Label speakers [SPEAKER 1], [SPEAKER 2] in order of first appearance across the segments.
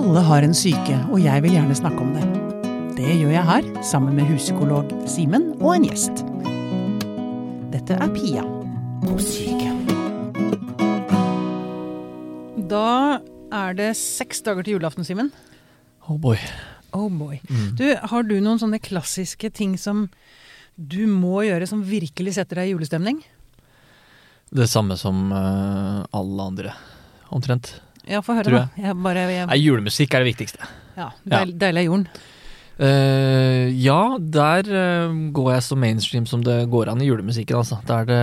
[SPEAKER 1] Alle har en syke, og jeg vil gjerne snakke om det. Det gjør jeg her, sammen med huspsykolog Simen og en gjest. Dette er Pia på syke. Da er det seks dager til julaften, Simen.
[SPEAKER 2] Oh boy.
[SPEAKER 1] Oh boy. Du, har du noen sånne klassiske ting som du må gjøre som virkelig setter deg i julestemning?
[SPEAKER 2] Det samme som uh, alle andre, omtrent.
[SPEAKER 1] Ja, få høre, da. Jeg bare, jeg,
[SPEAKER 2] Nei, julemusikk er det viktigste.
[SPEAKER 1] ja, deil, Deilig er jorden.
[SPEAKER 2] Uh, ja, der uh, går jeg så mainstream som det går an i julemusikken, altså. Da er det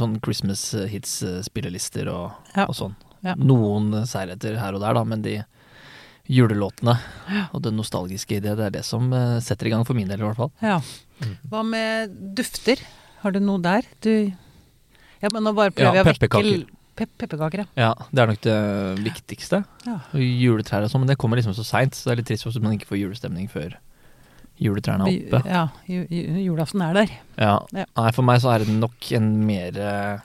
[SPEAKER 2] sånn Christmas hits-spillelister og,
[SPEAKER 1] Ja.
[SPEAKER 2] og sånn.
[SPEAKER 1] Ja.
[SPEAKER 2] Noen særheter her og der, da, men de julelåtene og det nostalgiske i det, det er det som uh, setter i gang for min del, i hvert fall.
[SPEAKER 1] Ja. Hva med dufter? Har du noe der? Du Ja, men nå bare prøver
[SPEAKER 2] Ja,
[SPEAKER 1] jeg å vekke. Pep pepperkaker, ja.
[SPEAKER 2] Ja, det er nok det viktigste.
[SPEAKER 1] Ja.
[SPEAKER 2] Juletrær og sånn, men det kommer liksom så seint, så det er litt trist hvis man ikke får julestemning før juletrærne er oppe.
[SPEAKER 1] Ja, ju, ju, julaften er der.
[SPEAKER 2] Ja.
[SPEAKER 1] Ja.
[SPEAKER 2] Nei, for meg så er det nok en mer eh,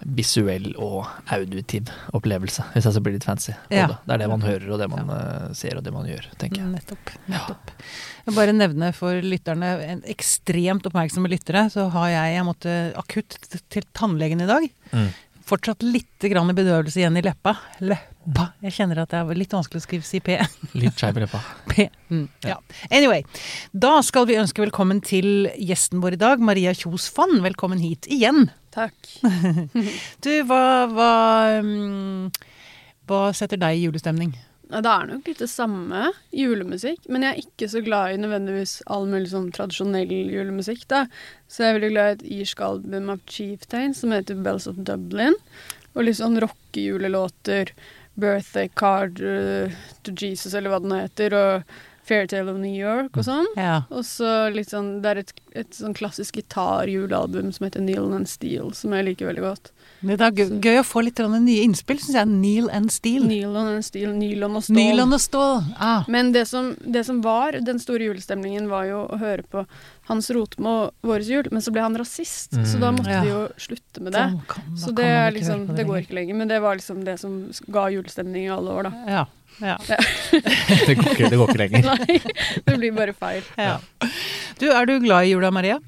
[SPEAKER 2] visuell og auditiv opplevelse, hvis jeg skal bli litt fancy
[SPEAKER 1] Ja.
[SPEAKER 2] det. Det er det man hører, og det man ja. ser, og det man gjør, tenker jeg.
[SPEAKER 1] Nettopp. nettopp. Jeg vil bare nevne for lytterne, en ekstremt oppmerksomme lyttere, så har jeg Jeg måtte akutt til tannlegen i dag.
[SPEAKER 2] Mm.
[SPEAKER 1] Fortsatt litt grann bedøvelse igjen i leppa. Leppa. Jeg kjenner at det er litt vanskelig å skrive si P.
[SPEAKER 2] Litt skeiv i leppa.
[SPEAKER 1] P. Mm, ja. Anyway, da skal vi ønske velkommen til gjesten vår i dag, Maria Kjos Fann. Velkommen hit igjen.
[SPEAKER 3] Takk.
[SPEAKER 1] Du, hva, hva, mm, hva setter deg i julestemning?
[SPEAKER 3] Ja, Det er nok litt det samme, julemusikk, men jeg er ikke så glad i nødvendigvis all mulig sånn tradisjonell julemusikk. da. Så jeg er veldig glad i et irsk album av Chieftain som heter Bells of Dublin. Og litt sånn rockejulelåter. Birthday Card uh, to Jesus, eller hva den heter. Og Fairytale of New York og sånn.
[SPEAKER 1] Ja.
[SPEAKER 3] Og så litt sånn, Det er et, et sånn klassisk gitarjulealbum som heter Neil and Steel, som jeg liker veldig godt.
[SPEAKER 1] Det er gøy, gøy å få litt nye innspill, syns jeg. Neil and Steel.
[SPEAKER 3] Nylon and Steel, nylon og stål.
[SPEAKER 1] Nylon og stål. Ah.
[SPEAKER 3] Men det som, det som var den store julestemningen, var jo å høre på Hans Rotmo Våres jul, men så ble han rasist,
[SPEAKER 2] Mm.
[SPEAKER 3] så da måtte
[SPEAKER 1] Ja.
[SPEAKER 3] de jo slutte med det.
[SPEAKER 1] Da kan- da
[SPEAKER 3] Så det er liksom,
[SPEAKER 1] det,
[SPEAKER 3] det går ikke lenger, men det var liksom det som ga julestemning i alle år, da.
[SPEAKER 1] Ja. Ja.
[SPEAKER 2] Det går ikke, det går ikke lenger.
[SPEAKER 3] Nei, det blir bare feil.
[SPEAKER 1] ja. Du, er du glad i jula, Maria?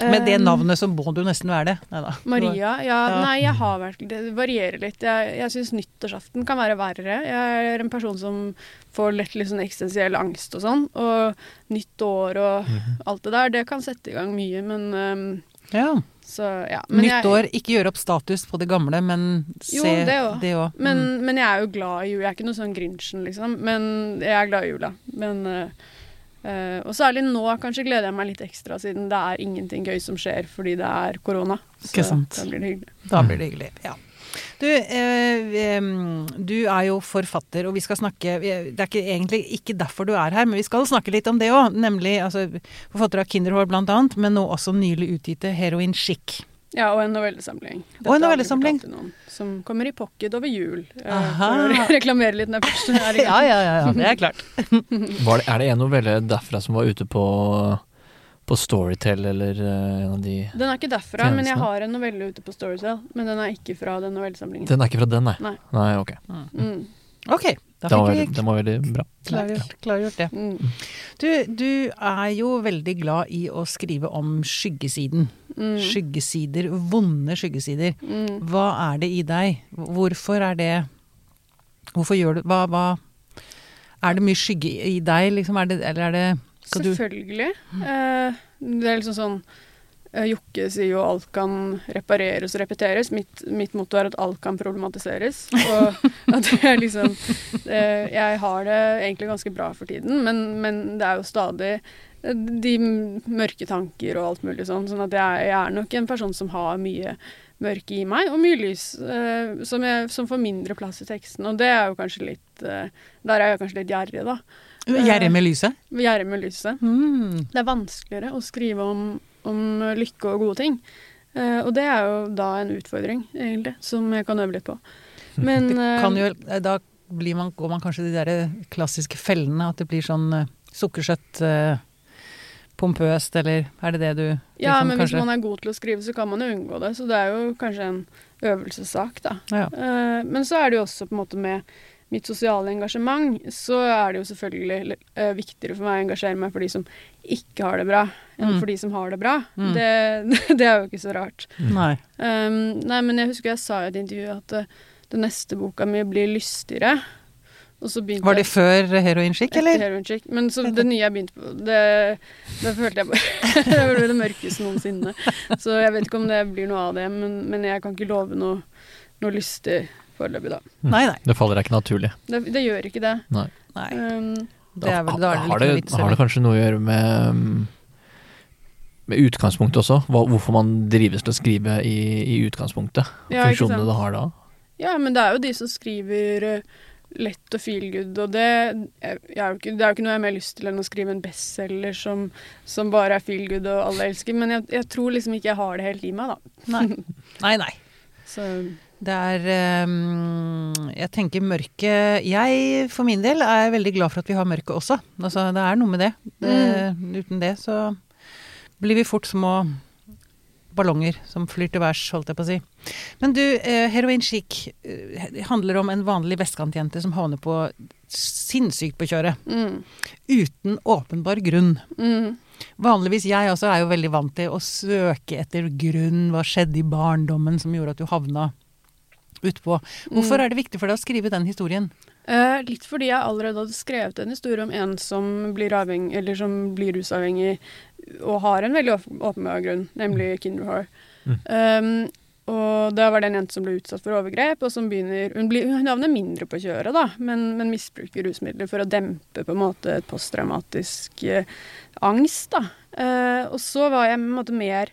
[SPEAKER 1] Med det navnet så må du nesten være det. Neida.
[SPEAKER 3] Maria? Ja,
[SPEAKER 1] Ja.
[SPEAKER 3] nei, jeg har vært Det varierer litt. Jeg, jeg syns nyttårsaften kan være verre. Jeg er en person som får lett litt sånn eksistensiell angst og sånn. Og nytt år og
[SPEAKER 1] Mhm.
[SPEAKER 3] alt det der, det kan sette i gang mye, men um,
[SPEAKER 1] Ja.
[SPEAKER 3] Så ja. Men
[SPEAKER 1] Nytt
[SPEAKER 3] jeg-
[SPEAKER 1] år, ikke gjøre opp status på det gamle, men se
[SPEAKER 3] Jo, det
[SPEAKER 1] òg.
[SPEAKER 3] Men, men jeg er jo glad i jul. Jeg er ikke noe sånn Grinchen, liksom. Men jeg er glad i jula. Men eh, eh, Og særlig nå kanskje gleder jeg meg litt ekstra, siden det er ingenting gøy som skjer fordi det er korona.
[SPEAKER 1] Ikke sant.
[SPEAKER 3] da blir det hyggelig.
[SPEAKER 1] Da blir det hyggelig. Ja. Du, eh, du er jo forfatter, og vi skal snakke Det er ikke, egentlig ikke derfor du er her, men vi skal snakke litt om det òg. Nemlig altså, forfatter av Kinderhår annet, men nå også nylig utgitte Heroin Chic.
[SPEAKER 3] Ja, og en novellesamling. Dette
[SPEAKER 1] Og en
[SPEAKER 3] har vi
[SPEAKER 1] novellesamling.
[SPEAKER 3] noen, Som kommer i pocket over jul. eh,
[SPEAKER 1] Aha.
[SPEAKER 3] For å reklamere litt når først er i
[SPEAKER 1] Ja,
[SPEAKER 3] gang.
[SPEAKER 1] ja, ja, ja, det er klart.
[SPEAKER 2] Var det, er det en novelle derfra som var ute på, på Storytel, eller eh, en av de
[SPEAKER 3] Den er ikke derfra, men jeg har en novelle ute på Storytel. Men den er ikke fra den novellesamlingen.
[SPEAKER 2] Den er ikke fra den, nei?
[SPEAKER 3] Nei.
[SPEAKER 2] Nei, ok.
[SPEAKER 3] Mm.
[SPEAKER 1] Ok, da
[SPEAKER 2] var,
[SPEAKER 1] fikk vi
[SPEAKER 2] Det var veldig bra.
[SPEAKER 1] klargjort, klargjort det.
[SPEAKER 3] Mm.
[SPEAKER 1] Du, du er jo veldig glad i å skrive om skyggesiden.
[SPEAKER 3] Mm.
[SPEAKER 1] Skyggesider, vonde skyggesider.
[SPEAKER 3] Mm.
[SPEAKER 1] Hva er det i deg? Hvorfor er det Hvorfor gjør du Hva, hva Er det mye skygge i deg, liksom? Er det, eller er det Selvfølgelig. du,
[SPEAKER 3] Selvfølgelig. Eh, det er liksom sånn Jokke sier jo alt kan repareres og repeteres. Mitt, mitt motto er at alt kan problematiseres. Og at er liksom eh, Jeg har det egentlig ganske bra for tiden, men, men det er jo stadig eh, de mørke tanker og alt mulig sånn. Sånn at jeg, jeg er nok en person som har mye mørke i meg, og mye lys eh, som, jeg, som får mindre plass i teksten. Og det er jo kanskje litt eh, Der er jeg kanskje litt gjerrig, da.
[SPEAKER 1] Gjerrig med lyset?
[SPEAKER 3] Gjerrig med lyset.
[SPEAKER 1] Mm.
[SPEAKER 3] Det er vanskeligere å skrive om, om lykke og gode ting. Uh, og det er jo da en utfordring, egentlig, som jeg kan øve litt på. Men eh,
[SPEAKER 1] kan jo, da blir man, går man kanskje de der klassiske fellene, at det blir sånn uh, sukkersøtt, eh, pompøst, eller er det det du
[SPEAKER 3] Ja,
[SPEAKER 1] men
[SPEAKER 3] men hvis man er god til å skrive, så kan man jo unngå det. Så det er jo kanskje en øvelsessak, da.
[SPEAKER 1] ja.
[SPEAKER 3] Eh, men så er det jo også på en måte med, mitt sosiale engasjement, så er det jo selvfølgelig eh, viktigere for meg å engasjere meg for de som ikke har det bra, enn
[SPEAKER 1] Mm.
[SPEAKER 3] for de som har det bra.
[SPEAKER 1] Mm.
[SPEAKER 3] Det, det er jo ikke så rart.
[SPEAKER 1] Nei.
[SPEAKER 3] Um, nei, men jeg husker jeg sa i et intervju at uh, den neste boka mi blir lystigere. Og så
[SPEAKER 1] Var det før heroinskikk, eller?
[SPEAKER 3] Etter heroinskikk. Men så det nye jeg begynte på, det, det følte jeg bare Det ble det mørkeste noensinne. Så jeg vet ikke om det blir noe av det, men, men jeg kan ikke love noe, noe lystig foreløpig, da.
[SPEAKER 1] Nei, nei.
[SPEAKER 2] Det faller deg ikke naturlig.
[SPEAKER 3] Det, det gjør ikke det.
[SPEAKER 1] nei.
[SPEAKER 3] Um,
[SPEAKER 1] Det er vel, da er det
[SPEAKER 2] har, det,
[SPEAKER 1] noe vits,
[SPEAKER 2] har det kanskje noe å gjøre med mm, med utgangspunktet også? Hva, hvorfor man drives til å skrive i, i utgangspunktet?
[SPEAKER 3] Ja,
[SPEAKER 2] Funksjonene det har da?
[SPEAKER 3] Ja, men det er jo de som skriver eh, lett og feel good, og det, er jo ikke, det er jo ikke noe jeg har mer lyst til enn å skrive en bestselger som, som bare er feel good og alle elsker, men jeg, jeg tror liksom ikke jeg har det helt i meg, da.
[SPEAKER 1] Nei. nei, nei.
[SPEAKER 3] Så
[SPEAKER 1] Det er ehm, Jeg tenker mørket Jeg for min del er veldig glad for at vi har mørket også. Altså, det er noe med det. det Uten det så blir vi fort små ballonger som flyr til værs, holdt jeg på å si. Men du, eh, Heroin Chic eh, handler om en vanlig vestkantjente som havner på sinnssykt på kjøret.
[SPEAKER 3] mm,
[SPEAKER 1] Uten åpenbar grunn.
[SPEAKER 3] mm,
[SPEAKER 1] Vanligvis, jeg også er jo veldig vant til å søke etter grunn. Hva skjedde i barndommen som gjorde at du havna utpå. Hvorfor
[SPEAKER 3] mm.
[SPEAKER 1] er det viktig for deg å skrive den historien?
[SPEAKER 3] Eh, litt fordi jeg allerede hadde skrevet en historie om en som blir, avhengig, eller som blir rusavhengig og har en veldig åp- åpenbar grunn, nemlig Kinderhar.
[SPEAKER 2] Mm.
[SPEAKER 3] Um, og da var det en jente som ble utsatt for overgrep, og som begynner Hun, blir, hun havner mindre på kjøret, da, men, men misbruker rusmidler for å dempe på en måte et posttraumatisk eh, angst, da. Eh, og så var jeg på en måte mer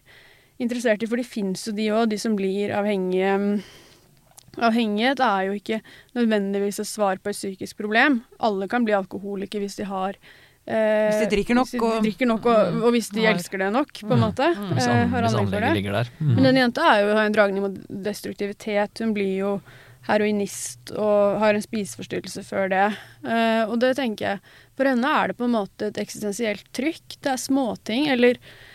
[SPEAKER 3] interessert i, for de fins jo de òg, de som blir avhengige. Avhengighet er jo ikke nødvendigvis et svar på et psykisk problem. Alle kan bli alkoholikere hvis de har eh,
[SPEAKER 1] Hvis de drikker nok,
[SPEAKER 3] hvis de drikker nok og,
[SPEAKER 1] og,
[SPEAKER 3] og hvis de
[SPEAKER 1] Har-
[SPEAKER 3] elsker det nok, på en
[SPEAKER 1] Mm.
[SPEAKER 3] måte.
[SPEAKER 1] Mm.
[SPEAKER 2] Hvis,
[SPEAKER 3] Eh,
[SPEAKER 2] an,
[SPEAKER 3] har
[SPEAKER 2] hvis anlegget
[SPEAKER 3] det.
[SPEAKER 2] ligger der. Mm.
[SPEAKER 3] Men denne jenta er jo, har en dragning mot destruktivitet. Hun blir jo heroinist og har en spiseforstyrrelse før det. Eh, og det tenker jeg For henne er det på en måte et eksistensielt trykk. Det er småting. Eller eh,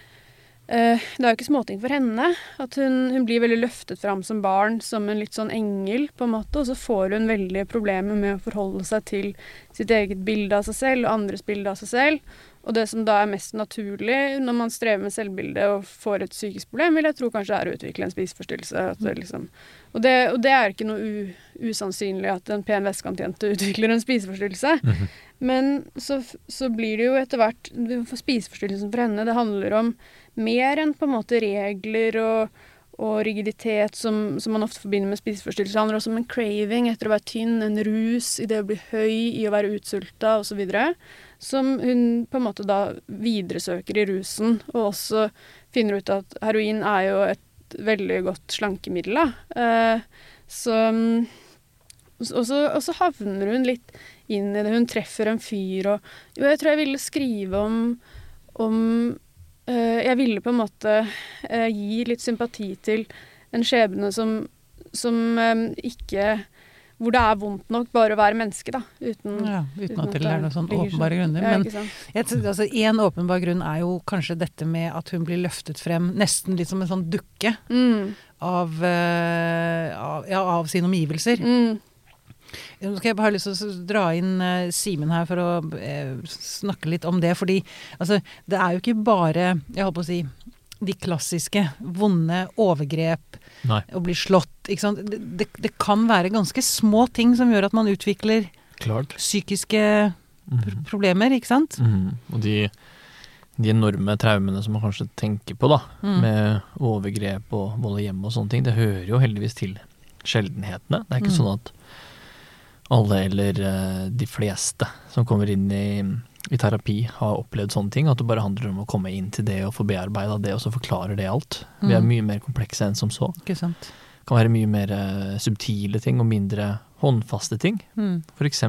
[SPEAKER 3] det er jo ikke småting for henne. At hun, hun blir veldig løftet fram som barn som en litt sånn engel, på en måte. Og så får hun veldig problemer med å forholde seg til sitt eget bilde av seg selv og andres bilde av seg selv. Og det som da er mest naturlig når man strever med selvbilde og får et psykisk problem, vil jeg tro kanskje er å utvikle en spiseforstyrrelse. At det liksom, og, det, og det er ikke noe usannsynlig at en pen vestkantjente utvikler en spiseforstyrrelse.
[SPEAKER 2] Mhm.
[SPEAKER 3] Men så, så blir det jo etter hvert for Spiseforstyrrelsen for henne, det handler om mer enn på en måte regler og, og rigiditet som, som man ofte forbinder med spiseforstyrrelse. Det handler også om en craving etter å være tynn, en rus i det å bli høy, i å være utsulta osv. Som hun på en måte da videresøker i rusen, og også finner ut at heroin er jo et veldig godt slankemiddel. Da. Eh, så mm, og så, og så havner hun litt inn i det. Hun treffer en fyr og Jo, jeg tror jeg ville skrive om, om eh, Jeg ville på en måte eh, gi litt sympati til en skjebne som, som eh, ikke Hvor det er vondt nok bare å være menneske, da. Uten,
[SPEAKER 1] Ja, uten
[SPEAKER 3] uten
[SPEAKER 1] at det er noen sånn åpenbare grunner. Men én ja, altså, en åpenbar grunn er jo kanskje dette med at hun blir løftet frem nesten litt som en sånn dukke
[SPEAKER 3] Mm,
[SPEAKER 1] av, eh, av, ja, av sine omgivelser.
[SPEAKER 3] mm,
[SPEAKER 1] Nå skal jeg bare ha lyst til å dra inn uh, Simen her for å uh, snakke litt om det. Fordi altså, det er jo ikke bare, jeg holdt på å si, de klassiske vonde overgrep,
[SPEAKER 2] Nei.
[SPEAKER 1] å bli slått. Ikke sant? Det, det, det kan være ganske små ting som gjør at man utvikler
[SPEAKER 2] Klart.
[SPEAKER 1] psykiske
[SPEAKER 2] Mhm.
[SPEAKER 1] problemer, ikke sant?
[SPEAKER 2] Mhm. Og de, de enorme traumene som man kanskje tenker på, da,
[SPEAKER 1] Mm.
[SPEAKER 2] med overgrep og vold i hjemmet og sånne ting, det hører jo heldigvis til sjeldenhetene. Det er ikke
[SPEAKER 1] Mm.
[SPEAKER 2] sånn at alle eller eh, de fleste som kommer inn i, i terapi, har opplevd sånne ting. At det bare handler om å komme inn til det og få bearbeida det, og så forklarer det alt. Vi er
[SPEAKER 1] Mm.
[SPEAKER 2] mye mer komplekse enn som så.
[SPEAKER 1] Ikke sant?
[SPEAKER 2] Det kan være mye mer eh, subtile ting og mindre håndfaste ting.
[SPEAKER 1] Mm.
[SPEAKER 2] F.eks.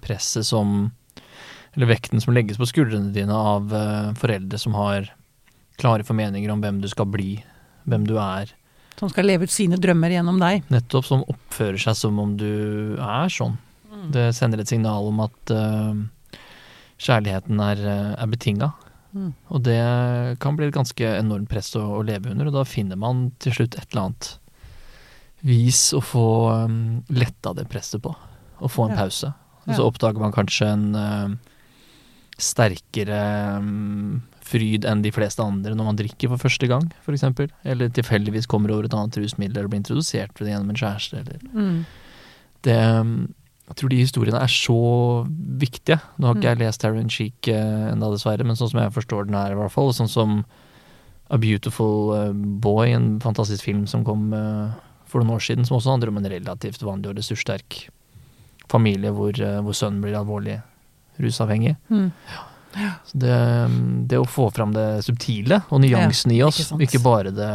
[SPEAKER 2] presset som Eller vekten som legges på skuldrene dine av eh, foreldre som har klare formeninger om hvem du skal bli, hvem du er.
[SPEAKER 1] Som skal leve ut sine drømmer gjennom deg.
[SPEAKER 2] Nettopp som oppfører seg som om du er sånn. Det sender et signal om at eh, kjærligheten er, eh, er betinga.
[SPEAKER 1] Mm.
[SPEAKER 2] Og det kan bli et ganske enormt press å, å leve under, og da finner man til slutt et eller annet vis å få um, letta det presset på. å få en
[SPEAKER 1] Ja.
[SPEAKER 2] pause. Og
[SPEAKER 1] Ja.
[SPEAKER 2] så oppdager man kanskje en uh, sterkere um, fryd enn de fleste andre når man drikker for første gang, f.eks. Eller tilfeldigvis kommer over et annet rusmiddel eller blir introdusert for det gjennom en kjæreste. Eller.
[SPEAKER 1] Mm.
[SPEAKER 2] Det, jeg tror de historiene er så viktige. Nå har ikke
[SPEAKER 1] Mm.
[SPEAKER 2] jeg lest Taron Cheek uh, ennå, dessverre, men sånn som jeg forstår den her, i hvert fall. Sånn som A Beautiful eh, Boy, en fantastisk film som kom eh, for noen år siden, som også handler om en relativt vanlig og ressurssterk familie hvor, eh, hvor sønnen blir alvorlig rusavhengig.
[SPEAKER 1] Mm.
[SPEAKER 2] Så det, det å få fram det subtile og nyansen i oss,
[SPEAKER 1] ikke
[SPEAKER 2] ikke bare det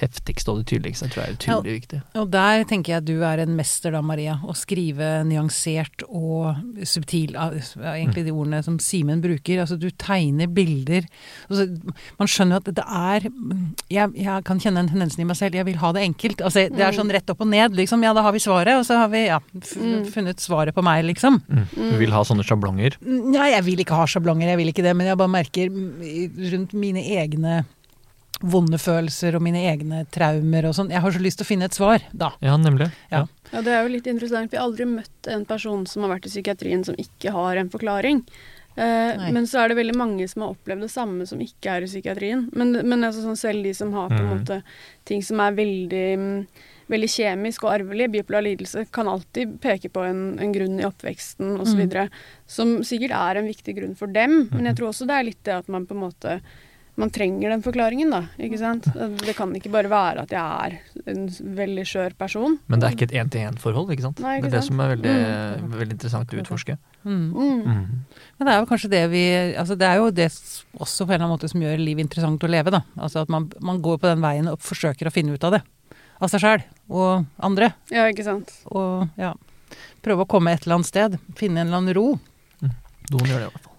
[SPEAKER 2] heftigste og det tydeligste, tror jeg er utrolig viktig.
[SPEAKER 1] Og der tenker jeg at du er en mester da, Maria. Å skrive nyansert og subtil. Egentlig de ordene som Simen bruker. Altså du tegner bilder. Altså, man skjønner jo at det er jeg, jeg kan kjenne en tendens i meg selv. Jeg vil ha det enkelt. Altså, det er sånn rett opp og ned, liksom. Ja, da har vi svaret, og så har vi ja,
[SPEAKER 3] Mm.
[SPEAKER 1] funnet svaret på meg, liksom.
[SPEAKER 2] Mm. Du vil ha sånne sjablonger.
[SPEAKER 1] Nei, jeg vil ikke ha sjablonger, jeg vil ikke det. Men jeg bare merker mm, rundt mine egne vonde følelser og mine egne traumer og sånn. Jeg har så lyst til å finne et svar, da.
[SPEAKER 2] Ja, nemlig.
[SPEAKER 1] Ja.
[SPEAKER 3] Ja, det er jo litt interessant. Vi har aldri møtt en person som har vært i psykiatrien som ikke har en forklaring. Eh, men så er det veldig mange som har opplevd det samme som ikke er i psykiatrien. Men, men altså sånn selv de som har på en
[SPEAKER 2] mm.
[SPEAKER 3] måte ting som er veldig, mm, veldig kjemisk og arvelig, bipolar lidelse, kan alltid peke på en, en grunn i oppveksten osv.
[SPEAKER 1] Mm.
[SPEAKER 3] Som sikkert er en viktig grunn for dem. Men jeg tror også det er litt det at man på en måte man trenger den forklaringen, da. ikke sant? Det kan ikke bare være at jeg er en veldig skjør person.
[SPEAKER 2] Men det er ikke et én-til-én-forhold, ikke sant?
[SPEAKER 3] Nei, ikke
[SPEAKER 2] det er det
[SPEAKER 3] sant?
[SPEAKER 2] som er veldig, veldig interessant å utforske.
[SPEAKER 1] Mm.
[SPEAKER 3] Mm.
[SPEAKER 2] Mm.
[SPEAKER 1] Men det er jo kanskje det vi altså Det er jo det også på en eller annen måte som gjør livet interessant å leve, da. Altså at man, man går på den veien og forsøker å finne ut av det. Av seg sjæl og andre.
[SPEAKER 3] Ja, ikke sant.
[SPEAKER 1] Og ja Prøve å komme et eller annet sted. Finne en eller annen ro.
[SPEAKER 2] Noen gjør det i hvert fall.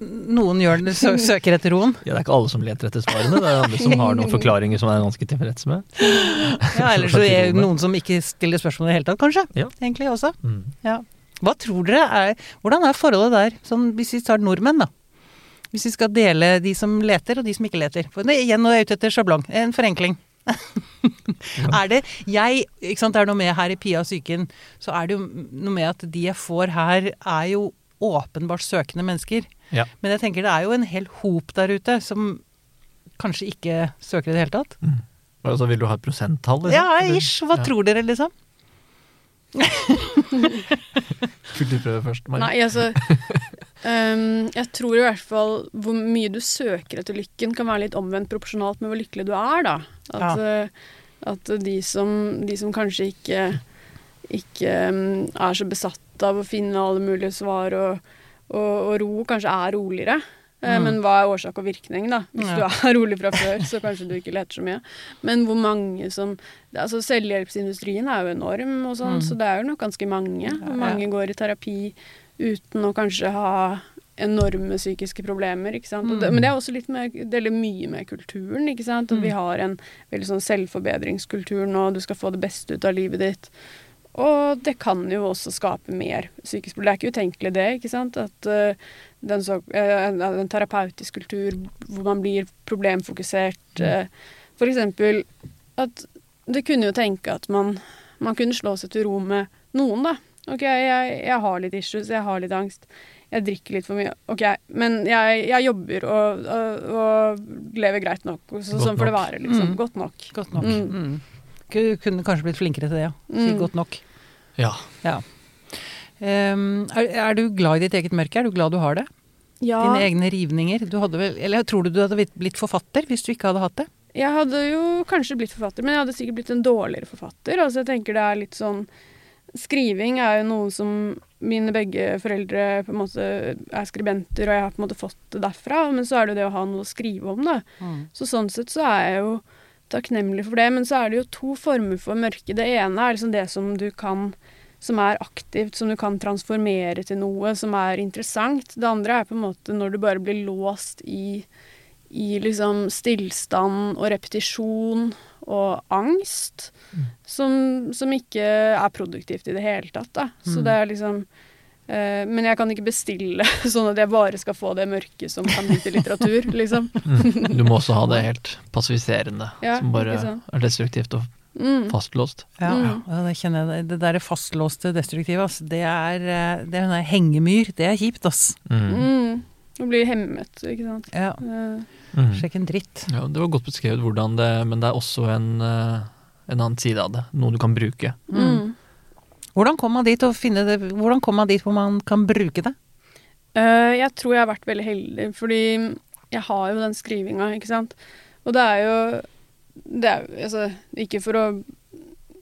[SPEAKER 1] Noen gjør det, sø søker etter roen.
[SPEAKER 2] Ja, det er ikke alle som leter etter svarene, det er andre som har noen forklaringer som er ganske tilfreds med.
[SPEAKER 1] Ja, Eller så er det noen som ikke stiller spørsmål i det hele tatt, kanskje.
[SPEAKER 2] Ja.
[SPEAKER 1] Egentlig også.
[SPEAKER 2] Mm.
[SPEAKER 1] Ja. Hva tror dere er Hvordan er forholdet der, sånn hvis vi tar nordmenn, da? Hvis vi skal dele de som leter, og de som ikke leter. For nei, igjen, nå er jeg ute etter sjablong. En forenkling. er det Jeg ikke sant, Det er noe med her i Pia og psyken, så er det jo noe med at de jeg får her, er jo åpenbart søkende mennesker.
[SPEAKER 2] Ja.
[SPEAKER 1] Men jeg tenker det er jo en hel hop der ute som kanskje ikke søker i det hele tatt.
[SPEAKER 2] Og så vil du ha et prosenttall? liksom?
[SPEAKER 1] Ja, ish. Hva
[SPEAKER 2] Ja.
[SPEAKER 1] tror dere, liksom?
[SPEAKER 2] Vil du prøve først, Mari?
[SPEAKER 3] Nei, altså um, Jeg tror i hvert fall hvor mye du søker etter lykken, kan være litt omvendt proporsjonalt med hvor lykkelig du er, da. At, eh, at de, som, de som kanskje ikke ikke ehm, er så besatt av å finne alle mulige svar og, og, og ro, kanskje er roligere. Eh,
[SPEAKER 1] Mm.
[SPEAKER 3] Men hva er årsak og virkning, da? Hvis
[SPEAKER 1] Ja.
[SPEAKER 3] du er rolig fra før, så kanskje du ikke leter så mye. Men hvor mange som altså Selvhjelpsindustrien er jo enorm, og sånn,
[SPEAKER 1] Mm.
[SPEAKER 3] så det er jo nok ganske mange.
[SPEAKER 1] Ja,
[SPEAKER 3] Og mange går i terapi uten å kanskje ha enorme psykiske problemer. ikke sant? Og det,
[SPEAKER 1] Mm.
[SPEAKER 3] men det er også litt med, det er mye med kulturen. ikke sant? At vi
[SPEAKER 1] Mm.
[SPEAKER 3] har en veldig sånn selvforbedringskultur nå, du skal få det beste ut av livet ditt. Og det kan jo også skape mer psykisk problem. Det er ikke utenkelig det, ikke sant? At uh, den, så, uh, en, en terapeutisk kultur hvor man blir problemfokusert. Uh, for eksempel at det kunne jo tenke at man, man kunne slå seg til ro med noen, da. Ok, jeg, jeg har litt issues, jeg har litt angst. Jeg drikker litt for mye. Ok, men jeg, jeg jobber og, og, og lever greit nok. Så, sånn får det være, liksom.
[SPEAKER 1] Mm.
[SPEAKER 3] Godt nok.
[SPEAKER 1] Godt nok.
[SPEAKER 3] Mm.
[SPEAKER 1] Mm. Kunne kanskje blitt flinkere til det, ja. Si
[SPEAKER 3] Mm.
[SPEAKER 1] godt nok.
[SPEAKER 2] Ja.
[SPEAKER 1] Um, er, er du glad i ditt eget mørke? Er du glad du har det?
[SPEAKER 3] Ja,
[SPEAKER 1] Dine egne rivninger? Du hadde vel, eller tror du du hadde blitt- forfatter hvis du ikke hadde hatt det?
[SPEAKER 3] jeg hadde jo kanskje blitt forfatter, men jeg hadde sikkert blitt en dårligere forfatter. Altså, jeg tenker det er litt sånn Skriving er jo noe som mine begge foreldre på en måte er skribenter, og jeg har på en måte fått det derfra. Men så er det jo det å ha noe å skrive om, da. Så sånn sett så er jeg jo takknemlig for det. Men så er det jo to former for mørke. Det ene er liksom det som du kan som er aktivt, som du kan transformere til noe som er interessant. Det andre er på en måte når du bare blir låst i, i liksom stillstand og repetisjon og angst, som, som ikke er produktivt i det hele tatt. Da. Så
[SPEAKER 1] Mm.
[SPEAKER 3] det er liksom Men jeg kan ikke bestille sånn at jeg bare skal få det mørke som kan bli til litteratur, liksom.
[SPEAKER 2] Mm. Du må også ha det helt passiviserende,
[SPEAKER 3] Ja,
[SPEAKER 2] som bare er destruktivt og
[SPEAKER 3] Mm.
[SPEAKER 2] Fastlåst.
[SPEAKER 1] Ja,
[SPEAKER 3] Mm.
[SPEAKER 1] ja, det kjenner jeg. Det der fastlåste destruktive, ass. Det er, eh, det er en hengemyr. Det er kjipt, ass.
[SPEAKER 2] Mm.
[SPEAKER 3] Mm. Og blir hemmet, ikke sant.
[SPEAKER 1] Ja.
[SPEAKER 3] Eh,
[SPEAKER 2] Mm.
[SPEAKER 1] Sjekk en dritt.
[SPEAKER 2] Ja, det var godt beskrevet hvordan det Men det er også en, eh, en annen side av det. Noe du kan bruke.
[SPEAKER 3] mm.
[SPEAKER 1] Hvordan kom man dit det Hvordan kom man dit hvor man kan bruke det?
[SPEAKER 3] Uh, jeg tror jeg har vært veldig heldig, fordi jeg har jo den skrivinga, ikke sant. Og det er jo det er, altså, Ikke for å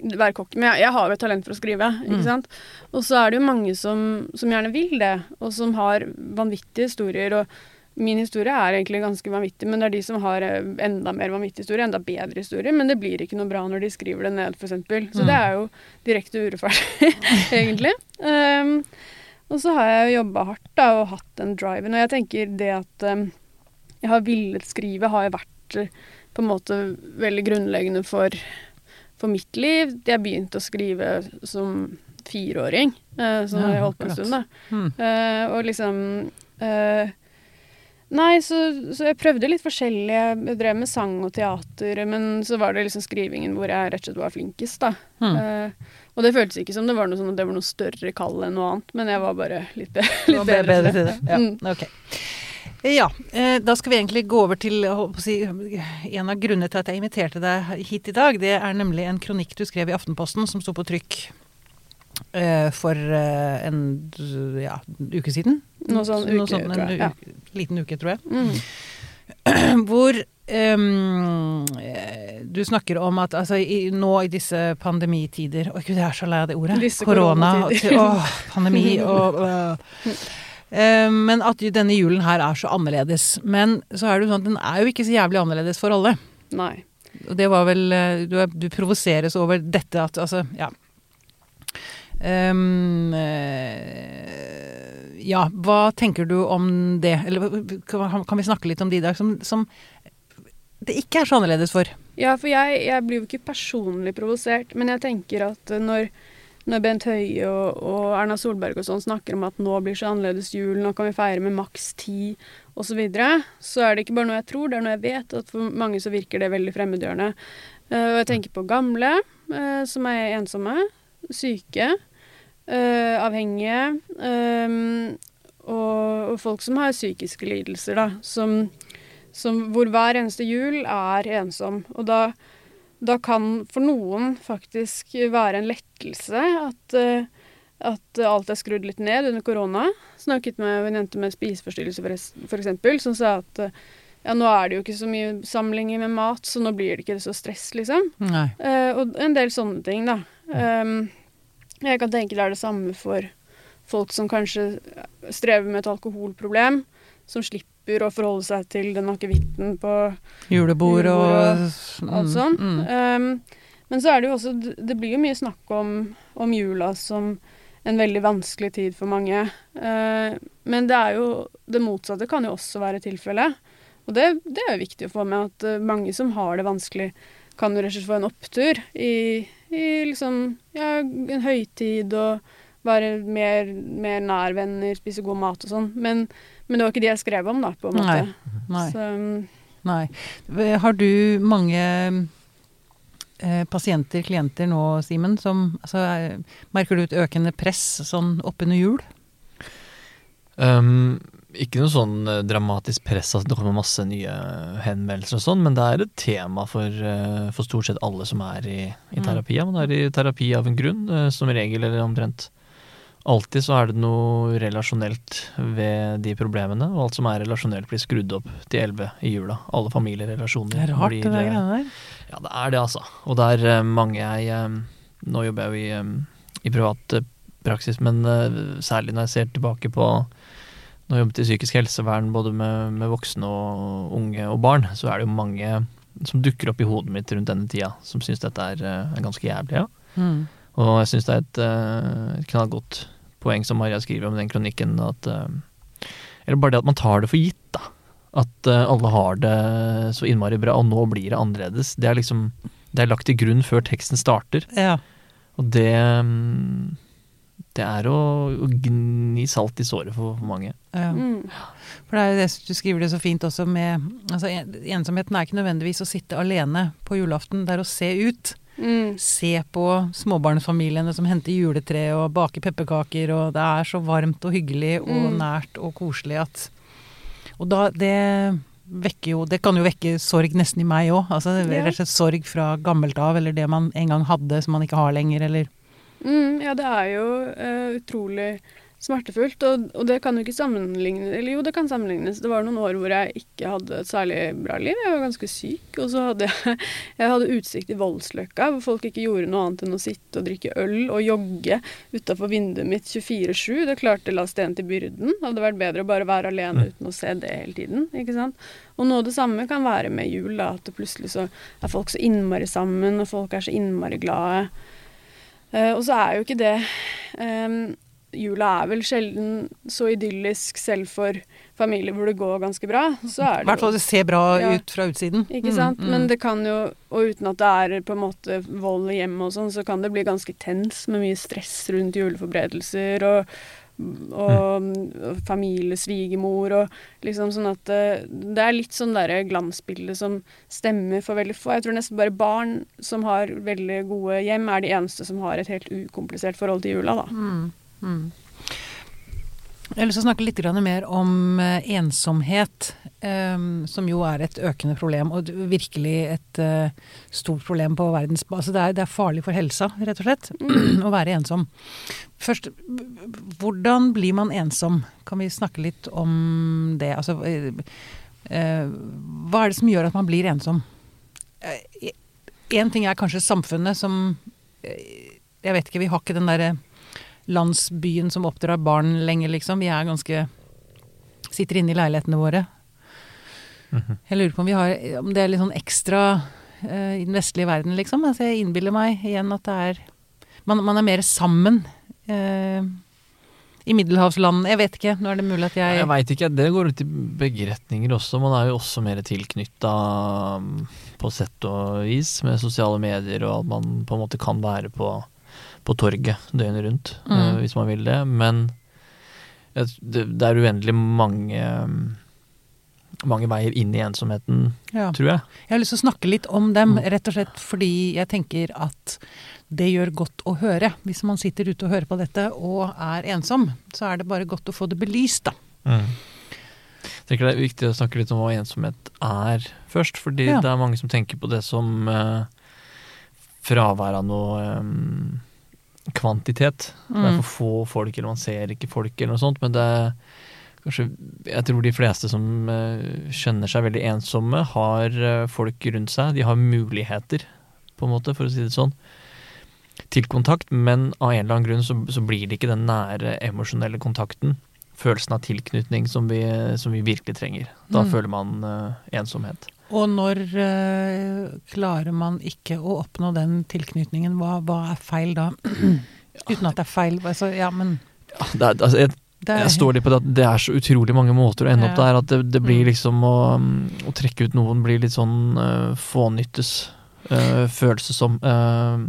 [SPEAKER 3] være kokk, men jeg, jeg har jo et talent for å skrive, ikke
[SPEAKER 1] Mm.
[SPEAKER 3] sant. Og så er det jo mange som, som gjerne vil det, og som har vanvittige historier. og Min historie er egentlig ganske vanvittig, men det er de som har eh, enda mer vanvittig historie, enda bedre historie, men det blir ikke noe bra når de skriver det ned, f.eks. Så
[SPEAKER 1] Mm.
[SPEAKER 3] det er jo direkte urettferdig, egentlig. Um, og så har jeg jo jobba hardt da, og hatt den driven. Og jeg tenker det at um, jeg har villet skrive, har jeg vært eh, på en måte veldig grunnleggende for, for mitt liv. Jeg begynte å skrive som fireåring, uh, så
[SPEAKER 1] Ja,
[SPEAKER 3] jeg holdt på en stund, da.
[SPEAKER 1] Mm.
[SPEAKER 3] Uh, og liksom eh, Nei, så, så jeg prøvde litt forskjellig. Jeg drev med sang og teater, men så var det liksom skrivingen hvor jeg rett og slett var flinkest, da.
[SPEAKER 1] Hmm.
[SPEAKER 3] Uh, og det føltes ikke som det var noe, sånn at det var noe større kall enn noe annet, men jeg var bare litt, litt bedre,
[SPEAKER 1] bedre
[SPEAKER 3] til det.
[SPEAKER 1] Ja,
[SPEAKER 3] Mm.
[SPEAKER 1] ok. Ja, eh, da skal vi egentlig gå over til si, En av grunnene til at jeg inviterte deg hit i dag, det er nemlig en kronikk du skrev i Aftenposten som sto på trykk for eh, en ja, uke siden.
[SPEAKER 3] Noe sånn uke,
[SPEAKER 1] sånt,
[SPEAKER 3] tror jeg, ja.
[SPEAKER 1] uke, liten uke, tror jeg.
[SPEAKER 3] Mm.
[SPEAKER 1] Hvor eh, du snakker om at altså, i, nå i disse pandemitider Å gud, jeg er så lei av det ordet.
[SPEAKER 3] Disse
[SPEAKER 1] Korona. Åh, pandemi og øh. Eh, Men at denne julen her er så annerledes. Men så er det jo sånn at den er jo ikke så jævlig annerledes for alle.
[SPEAKER 3] Nei.
[SPEAKER 1] Og det var vel eh, Du, du provoseres over dette at Altså, ja. Eh, ja, hva tenker du om det? Eller kan kan vi snakke litt om de der som, som det ikke er så annerledes for?
[SPEAKER 3] Ja, for jeg, jeg blir jo ikke personlig provosert, men jeg tenker at eh, når, når Bent Høie og, og Erna Solberg og sånn snakker om at nå blir så annerledes jul, nå kan vi feire med maks ti osv., så, videre, så er det ikke bare noe jeg tror, det er noe jeg vet. At for mange så virker det veldig fremmedgjørende. Uh, og jeg tenker på gamle uh, som er ensomme, syke, eh, avhengige, Um, og, og folk som har psykiske lidelser, da, som som, hvor hver eneste jul er ensom. Og da, da kan for noen faktisk være en lettelse at, uh, at alt er skrudd litt ned under korona. Snakket med en jente med spiseforstyrrelse f.eks., som sa at uh, ja, nå er det jo ikke så mye samlinger med mat, så nå blir det ikke så stress, liksom. Eh, og en del sånne ting, da. Um, jeg kan tenke det er det samme for folk som kanskje strever med et alkoholproblem, som slipper å forholde seg til den akevitten på
[SPEAKER 1] Julebord og
[SPEAKER 3] og alt sånt.
[SPEAKER 1] Mm, mm.
[SPEAKER 3] Um, men så er det jo også Det blir jo mye snakk om, om jula som en veldig vanskelig tid for mange. Uh, men det er jo Det motsatte kan jo også være tilfellet. Og det, det er jo viktig å få med at uh, mange som har det vanskelig, kan jo rett og slett få en opptur i, i liksom ja, en høytid og være mer, mer nær venner, spise god mat og sånn. Men, men det var ikke det jeg skrev om, da, på en måte.
[SPEAKER 1] Nei. Nei.
[SPEAKER 3] Så, um,
[SPEAKER 1] Nei. Har du mange eh, pasienter, klienter nå, Simen, som altså, er- Merker du et økende press sånn oppunder jul?
[SPEAKER 2] Um, ikke noe sånn eh, dramatisk press at det kommer masse nye henvendelser og sånn, men det er et tema for, eh, for stort sett alle som er i, i
[SPEAKER 1] Mm.
[SPEAKER 2] terapi. Man er i terapi av en grunn, eh, som regel eller omtrent. Alltid så er det noe relasjonelt ved de problemene, og alt som er relasjonelt blir skrudd opp til elleve i jula. Alle familierelasjoner.
[SPEAKER 1] Det er rart,
[SPEAKER 2] blir,
[SPEAKER 1] det der
[SPEAKER 2] eh,
[SPEAKER 1] greiene der.
[SPEAKER 2] Ja, det er det, altså. Og det er eh, mange jeg eh, Nå jobber jeg jo i, eh, i privat eh, praksis, men eh, særlig når jeg ser tilbake på når jeg jobbet i psykisk helsevern både med, med voksne og unge og barn, så er det jo mange som dukker opp i hodet mitt rundt denne tida, som syns dette er, eh, er ganske jævlig. Ja.
[SPEAKER 1] Mm.
[SPEAKER 2] Og jeg syns det er et, eh, et knallgodt poeng som Maria skriver om den kronikken, at eh, Eller bare det at man tar det for gitt, da. At alle har det så innmari bra, og nå blir det annerledes. Det er liksom Det er lagt til grunn før teksten starter,
[SPEAKER 1] Ja.
[SPEAKER 2] og det Det er å, å gni salt i såret for, for mange.
[SPEAKER 1] ja.
[SPEAKER 3] mm.
[SPEAKER 1] For det er jo det du skriver det så fint også med altså, en- Ensomheten er ikke nødvendigvis å sitte alene på julaften. Det er å se ut.
[SPEAKER 3] Mm.
[SPEAKER 1] Se på småbarnsfamiliene som henter juletre og baker pepperkaker, og det er så varmt og hyggelig og
[SPEAKER 3] Mm.
[SPEAKER 1] nært og koselig at Og da det vekker jo Det kan jo vekke sorg nesten i meg òg. Altså rett og slett sorg fra gammelt av, eller det man en gang hadde som man ikke har lenger, eller
[SPEAKER 3] Mm, ja, det er jo uh, utrolig smertefullt, og, og det kan jo ikke sammenlignes Eller jo, det kan sammenlignes. Det var noen år hvor jeg ikke hadde et særlig bra liv. Jeg var ganske syk, og så hadde jeg, jeg hadde utsikt i Voldsløkka, hvor folk ikke gjorde noe annet enn å sitte og drikke øl og jogge utafor vinduet mitt 24-7. Det klarte klart la sten til byrden. Det hadde vært bedre å bare være alene uten å se det hele tiden. ikke sant? Og noe av det samme kan være med jul, da, at det plutselig så er folk så innmari sammen, og folk er så innmari glade. Eh, og så er jo ikke det eh, Jula er vel sjelden så idyllisk selv for familier hvor det går ganske bra. Så
[SPEAKER 1] I hvert fall det ser bra
[SPEAKER 3] Ja.
[SPEAKER 1] ut fra utsiden.
[SPEAKER 3] Ikke
[SPEAKER 1] Mm,
[SPEAKER 3] sant?
[SPEAKER 1] mm.
[SPEAKER 3] Men det kan jo Og uten at det er på en måte vold i hjemmet og sånn, så kan det bli ganske tens med mye stress rundt juleforberedelser og og, og familie, svigermor og liksom sånn at det, det er litt sånn derre glansbilde som stemmer for veldig få. Jeg tror nesten bare barn som har veldig gode hjem, er de eneste som har et helt ukomplisert forhold til jula, da.
[SPEAKER 1] Mm, mm. Jeg har lyst til å snakke litt mer om eh, ensomhet, eh, som jo er et økende problem, og virkelig et eh, stort problem på verdens altså det, er, det er farlig for helsa, rett og slett, å være ensom. Først, hvordan blir man ensom? Kan vi snakke litt om det? Altså, eh, hva er det som gjør at man blir ensom? Én ting er kanskje samfunnet som Jeg vet ikke, vi har ikke den derre landsbyen som oppdrar barn lenger, liksom. Vi er ganske Sitter inne i leilighetene våre.
[SPEAKER 2] Mhm.
[SPEAKER 1] Jeg lurer på om vi har Om det er litt sånn ekstra uh, i den vestlige verden, liksom. Altså, jeg innbiller meg igjen at det er Man, man er mer sammen. Uh, I middelhavsland Jeg vet ikke. Nå er det mulig at jeg
[SPEAKER 2] Jeg veit ikke, det går ut i begge retninger også. Man er jo også mer tilknytta på sett og vis med sosiale medier, og at man på en måte kan være på, på torget døgnet rundt
[SPEAKER 1] Mm.
[SPEAKER 2] eh, hvis man vil det. Men det, det er uendelig mange mange veier inn i ensomheten,
[SPEAKER 1] ja.
[SPEAKER 2] tror jeg.
[SPEAKER 1] Jeg har lyst til å snakke litt om dem,
[SPEAKER 2] Mm.
[SPEAKER 1] rett og slett fordi jeg tenker at det gjør godt å høre. Hvis man sitter ute og hører på dette og er ensom, så er det bare godt å få det belyst, da.
[SPEAKER 2] Jeg tenker det er viktig å snakke litt om hva ensomhet er først, fordi
[SPEAKER 1] Ja.
[SPEAKER 2] det er mange som tenker på det som eh, fravær av noe eh, kvantitet. Det er
[SPEAKER 1] Mm.
[SPEAKER 2] for få folk, eller man ser ikke folk, eller noe sånt. Men det er kanskje Jeg tror de fleste som eh, skjønner seg veldig ensomme, har eh, folk rundt seg. De har muligheter, på en måte, for å si det sånn, til kontakt. Men av en eller annen grunn så, så blir det ikke den nære emosjonelle kontakten. Følelsen av tilknytning som vi, som vi virkelig trenger. Da
[SPEAKER 1] Mm.
[SPEAKER 2] føler man uh, ensomhet.
[SPEAKER 1] Og når eh, klarer man ikke å oppnå den tilknytningen, hva, hva er feil da? Uten at det er feil. Altså, ja, men
[SPEAKER 2] Ja, det er, altså, jeg
[SPEAKER 1] det
[SPEAKER 2] Jeg står litt på det at det er så utrolig mange måter å ende opp der, at det, det blir
[SPEAKER 1] Mm.
[SPEAKER 2] liksom å, å trekke ut noen blir litt sånn uh, fånyttes uh, følelse som. eh,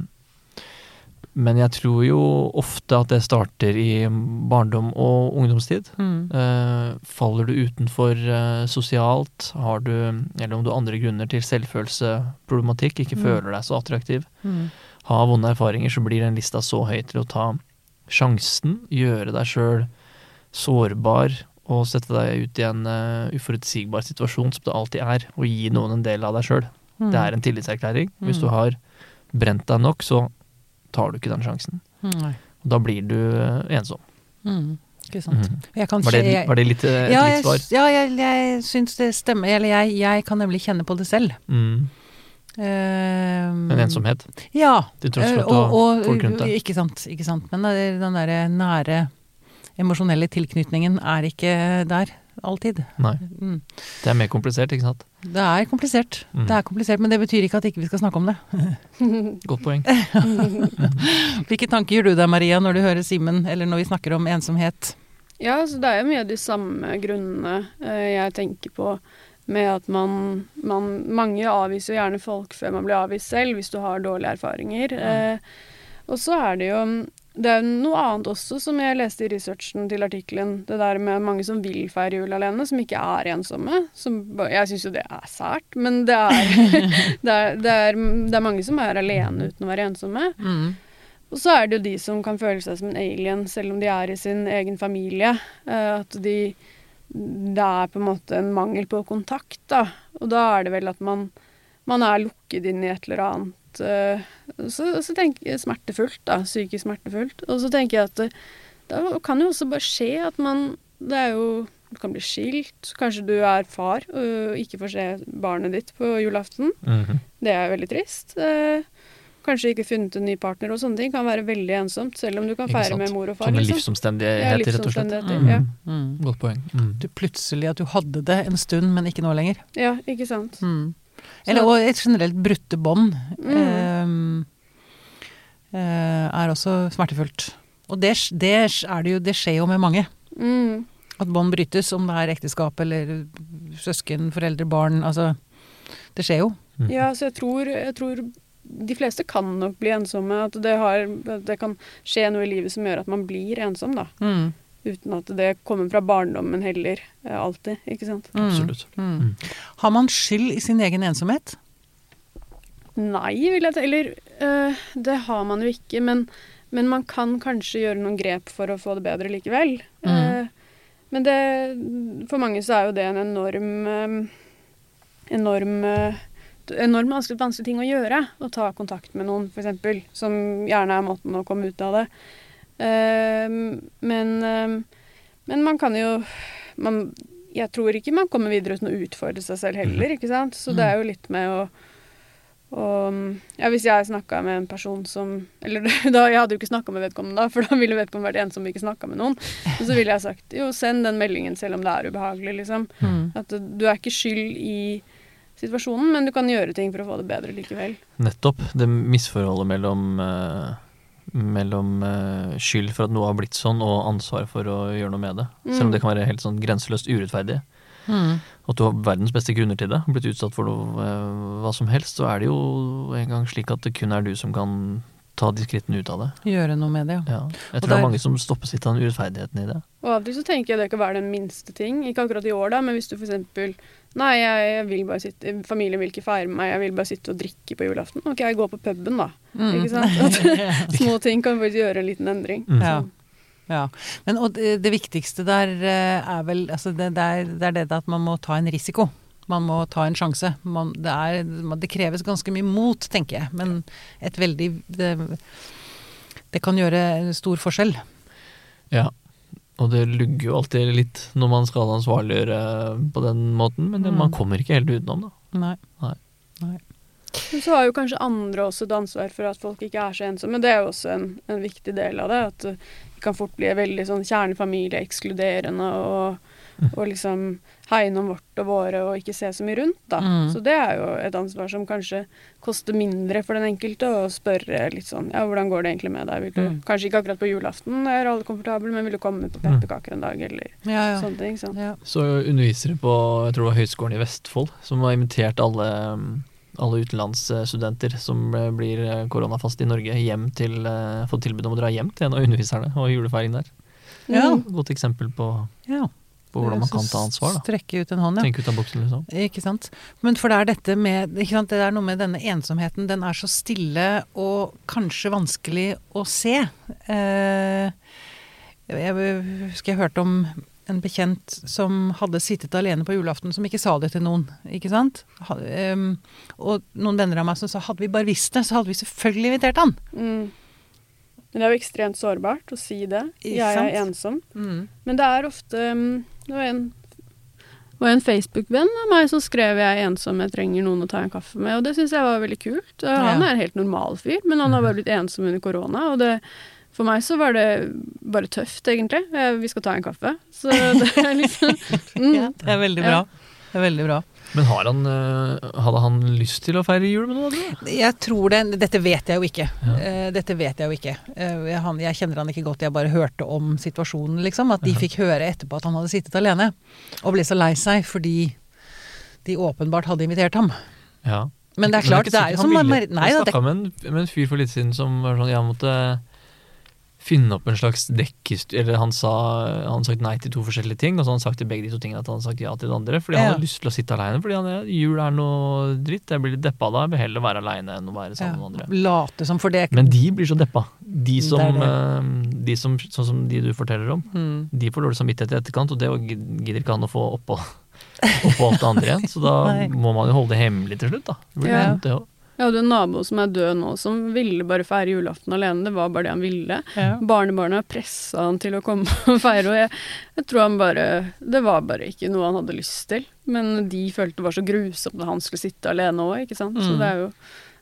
[SPEAKER 2] men jeg tror jo ofte at det starter i barndom og ungdomstid.
[SPEAKER 1] mm,
[SPEAKER 2] Eh, faller du utenfor eh, sosialt, har du, eller om du har andre grunner til selvfølelseproblematikk, ikke
[SPEAKER 1] Mm.
[SPEAKER 2] føler deg så attraktiv,
[SPEAKER 1] mm,
[SPEAKER 2] har vonde erfaringer, så blir den lista så høy til å ta sjansen, gjøre deg sjøl sårbar og sette deg ut i en uh, uforutsigbar situasjon som det alltid er, og gi noen en del av deg sjøl.
[SPEAKER 1] mm,
[SPEAKER 2] Det er en tillitserklæring. Hvis
[SPEAKER 1] Mm.
[SPEAKER 2] du har brent deg nok, så tar du ikke den sjansen.
[SPEAKER 1] Nei.
[SPEAKER 2] Og da blir du eh, ensom.
[SPEAKER 1] Mm, ikke sant.
[SPEAKER 2] Mhm.
[SPEAKER 1] Jeg kan
[SPEAKER 2] Var, det, var det litt eh, et
[SPEAKER 1] ja,
[SPEAKER 2] litt svar?
[SPEAKER 1] ja, jeg, jeg syns det stemmer. Eller jeg, jeg kan nemlig kjenne på det selv.
[SPEAKER 2] Mm.
[SPEAKER 1] Um,
[SPEAKER 2] En ensomhet,
[SPEAKER 1] Ja.
[SPEAKER 2] til tross
[SPEAKER 1] eh,
[SPEAKER 2] for at du
[SPEAKER 1] og,
[SPEAKER 2] har folk rundt deg.
[SPEAKER 1] Ikke sant. Ikke sant. Men den derre nære emosjonelle tilknytningen er ikke der alltid.
[SPEAKER 2] Nei,
[SPEAKER 1] Mm.
[SPEAKER 2] det er mer komplisert, ikke sant?
[SPEAKER 1] Det er komplisert.
[SPEAKER 2] Mm.
[SPEAKER 1] Det er komplisert, Men det betyr ikke at ikke vi skal snakke om det.
[SPEAKER 2] Godt poeng.
[SPEAKER 1] Hvilke tanker gjør du deg, Maria, når du hører Simen, eller når vi snakker om ensomhet?
[SPEAKER 3] Ja, så det er jo mye av de samme grunnene eh, jeg tenker på med at man, man Mange avviser jo gjerne folk før man blir avvist selv, hvis du har dårlige erfaringer. Eh, og så er det jo det er noe annet også som jeg leste i researchen til artikkelen. Det der med mange som vil feire jul alene, som ikke er ensomme. Som, jeg syns jo det er sært, men det er, det, er, det, er, det er mange som er alene uten å være ensomme.
[SPEAKER 1] Mm.
[SPEAKER 3] Og så er det jo de som kan føle seg som en alien selv om de er i sin egen familie. Eh, at de Det er på en måte en mangel på kontakt, da. Og da er det vel at man, man er lukket inn i et eller annet eh, så, så tenker smertefullt, da. Psykisk smertefullt. Og så tenker jeg at det, det kan jo også bare skje at man Det er jo Du kan bli skilt. Kanskje du er far og ikke får se barnet ditt på julaften.
[SPEAKER 2] Mhm.
[SPEAKER 3] Det er veldig trist. Eh, kanskje ikke funnet en ny partner og sånne ting kan være veldig ensomt, selv om du kan feire med mor og far.
[SPEAKER 2] Sånne
[SPEAKER 3] liksom. Ja,
[SPEAKER 2] livsomstendigheter, rett og slett.
[SPEAKER 1] Mm.
[SPEAKER 3] Ja.
[SPEAKER 1] Mm.
[SPEAKER 2] Godt poeng. Mm.
[SPEAKER 1] Du plutselig at du hadde det en stund, men ikke nå lenger.
[SPEAKER 3] ja, ikke sant.
[SPEAKER 1] Mm. Eller og et generelt brutte bånd
[SPEAKER 3] Mm.
[SPEAKER 1] eh, eh, er også smertefullt. Og det, det, er det, jo, det skjer jo med mange.
[SPEAKER 3] Mm.
[SPEAKER 1] At bånd brytes, om det er ekteskap eller søsken, foreldre, barn. Altså, det skjer jo.
[SPEAKER 2] Mm.
[SPEAKER 3] Ja, så jeg tror, jeg tror de fleste kan nok bli ensomme. At det, har, det kan skje noe i livet som gjør at man blir ensom, da.
[SPEAKER 1] Mm.
[SPEAKER 3] Uten at det kommer fra barndommen heller, eh, alltid. Ikke sant.
[SPEAKER 1] Mm.
[SPEAKER 2] Absolutt.
[SPEAKER 1] Mm. Har man skyld i sin egen ensomhet?
[SPEAKER 3] Nei, vil jeg ta. Eller øh, det har man jo ikke, men, men man kan kanskje gjøre noen grep for å få det bedre likevel.
[SPEAKER 1] Mm.
[SPEAKER 3] Uh, men det For mange så er jo det en enorm øh, Enorm øh, Enormt vanskelig, vanskelig ting å gjøre. Å ta kontakt med noen, f.eks. Som gjerne er måten å komme ut av det. Eh, men, eh, men man kan jo man, Jeg tror ikke man kommer videre uten å utfordre seg selv heller, ikke sant. Så det er jo litt med å og ja, hvis jeg snakka med en person som Eller da, jeg hadde jo ikke snakka med vedkommende da, for da ville vedkommende vært ensom og ikke snakka med noen. Og så ville jeg sagt jo, send den meldingen selv om det er ubehagelig, liksom.
[SPEAKER 1] Mm.
[SPEAKER 3] At du er ikke skyld i situasjonen, men du kan gjøre ting for å få det bedre likevel.
[SPEAKER 2] Nettopp. Det misforholdet mellom, eh, mellom eh, skyld for at noe har blitt sånn, og ansvar for å gjøre noe med det. Selv om
[SPEAKER 3] Mm.
[SPEAKER 2] det kan være helt sånn grenseløst urettferdig.
[SPEAKER 1] Mm.
[SPEAKER 2] At du har verdens beste grunner til det, blitt utsatt for noe, eh, hva som helst, så er det jo en gang slik at det kun er du som kan ta de skrittene ut av det.
[SPEAKER 1] Gjøre noe med det, ja.
[SPEAKER 2] Ja. Jeg
[SPEAKER 1] tror
[SPEAKER 2] tror det er mange som stoppes litt av den urettferdigheten i det.
[SPEAKER 3] Og av og til så tenker jeg det kan være den minste ting. Ikke akkurat i år, da, men hvis du f.eks. Nei, jeg vil bare sitte Familien vil ikke feire meg, jeg vil bare sitte og drikke på julaften. Ok, jeg går på puben, da.
[SPEAKER 1] Mm.
[SPEAKER 3] Ikke sant? At små ting kan faktisk gjøre en liten endring.
[SPEAKER 2] Mm.
[SPEAKER 1] Ja. Ja. Men og det, det viktigste der eh, er vel altså det, det, er, det er det at man må ta en risiko. Man må ta en sjanse. Man, det, er, det kreves ganske mye mot, tenker jeg. Men et veldig Det, det kan gjøre stor forskjell.
[SPEAKER 2] Ja. Og det lugger jo alltid litt når man skal ansvarliggjøre på den måten, men
[SPEAKER 1] Mm.
[SPEAKER 2] man kommer ikke helt utenom det.
[SPEAKER 1] Nei.
[SPEAKER 3] Men så har jo kanskje andre også et ansvar for at folk ikke er så ensomme. Det er jo også en, en viktig del av det. At det kan fort bli veldig sånn kjernefamilie, ekskluderende og, og liksom hegne om vårt og våre og ikke se så mye rundt, da.
[SPEAKER 1] Mm.
[SPEAKER 3] Så det er jo et ansvar som kanskje koster mindre for den enkelte å spørre litt sånn Ja, hvordan går det egentlig med deg? Vil du,
[SPEAKER 1] Mm.
[SPEAKER 3] Kanskje ikke akkurat på julaften, er alle komfortable, men vil du komme på
[SPEAKER 2] Mm.
[SPEAKER 3] pepperkaker en dag, eller
[SPEAKER 1] Ja, ja.
[SPEAKER 3] sånne ting. Sånn.
[SPEAKER 1] ja.
[SPEAKER 2] Så undervisere på jeg tror det var Høgskolen i Vestfold, som har invitert alle, alle utenlandsstudenter som blir koronafast i Norge, hjem til fått tilbud om å dra hjem til en av underviserne og julefeiring der.
[SPEAKER 1] Ja.
[SPEAKER 2] Godt eksempel på,
[SPEAKER 1] ja.
[SPEAKER 2] På hvordan man kan ta ansvar. da.
[SPEAKER 1] Strekke ut en hånd, ja.
[SPEAKER 2] Tenke ut av boksen, liksom.
[SPEAKER 1] Ikke sant. Men for det er dette med ikke sant? Det er noe med denne ensomheten. Den er så stille og kanskje vanskelig å se. Eh, jeg husker jeg hørte om en bekjent som hadde sittet alene på julaften, som ikke sa det til noen. ikke sant? Og noen venner av meg som sa hadde vi bare visst det, så hadde vi selvfølgelig invitert han.
[SPEAKER 3] Mm. Men det er jo ekstremt sårbart å si det. Jeg er ensom. Men det er ofte mm, Det var en, var en Facebook-venn av meg som skrev 'jeg er ensom, jeg trenger noen å ta en kaffe med'. Og det syns jeg var veldig kult. Han er en helt normal fyr, men han har bare blitt ensom under korona. Og det, for meg så var det bare tøft, egentlig. Vi skal ta en kaffe. Så det er liksom mm.
[SPEAKER 1] Ja, det er veldig bra.
[SPEAKER 3] Ja.
[SPEAKER 1] Det er veldig bra.
[SPEAKER 2] Men har han, eh, hadde han lyst til å feire jul med noen?
[SPEAKER 1] Jeg tror det Dette vet jeg jo ikke.
[SPEAKER 2] Ja.
[SPEAKER 1] Eh, dette vet jeg jo ikke. Eh, han, jeg kjenner han ikke godt, jeg bare hørte om situasjonen, liksom. At de fikk høre etterpå at han hadde sittet alene. Og ble så lei seg fordi de åpenbart hadde invitert ham.
[SPEAKER 2] Ja.
[SPEAKER 1] Men det er klart, det er jo som
[SPEAKER 2] han ville.
[SPEAKER 1] Nei
[SPEAKER 2] Jeg
[SPEAKER 1] det
[SPEAKER 2] snakka med, med en fyr for litt siden som var sånn Jeg måtte finne opp en slags dekkhistorie Eller han sa han sagt nei til to forskjellige ting, og så har han sagt til begge de to tingene at han har sagt ja til det andre. Fordi han
[SPEAKER 1] Ja.
[SPEAKER 2] hadde lyst til å sitte aleine. Fordi han, jul er noe dritt. Jeg blir litt deppa da. Jeg vil heller være aleine enn å være sammen med andre.
[SPEAKER 1] Late som for det.
[SPEAKER 2] Men de blir så deppa. De som,
[SPEAKER 1] Det er
[SPEAKER 2] eh, De som sånn som de du forteller om.
[SPEAKER 1] Mm.
[SPEAKER 2] De får dårlig samvittighet i etterkant, og det gidder ikke han å få oppå, oppå alt det andre igjen. Så da må man jo holde det hemmelig til slutt, da. Det blir
[SPEAKER 3] Ja.
[SPEAKER 2] det også.
[SPEAKER 3] Jeg hadde en nabo som er død nå, som ville bare feire julaften alene. Det var bare det han ville.
[SPEAKER 1] Ja.
[SPEAKER 3] Barnebarna pressa han til å komme og feire, og jeg, jeg tror han bare Det var bare ikke noe han hadde lyst til. Men de følte det var så grusomt at han skulle sitte alene òg, ikke sant. Så
[SPEAKER 1] Mm.
[SPEAKER 3] det er jo,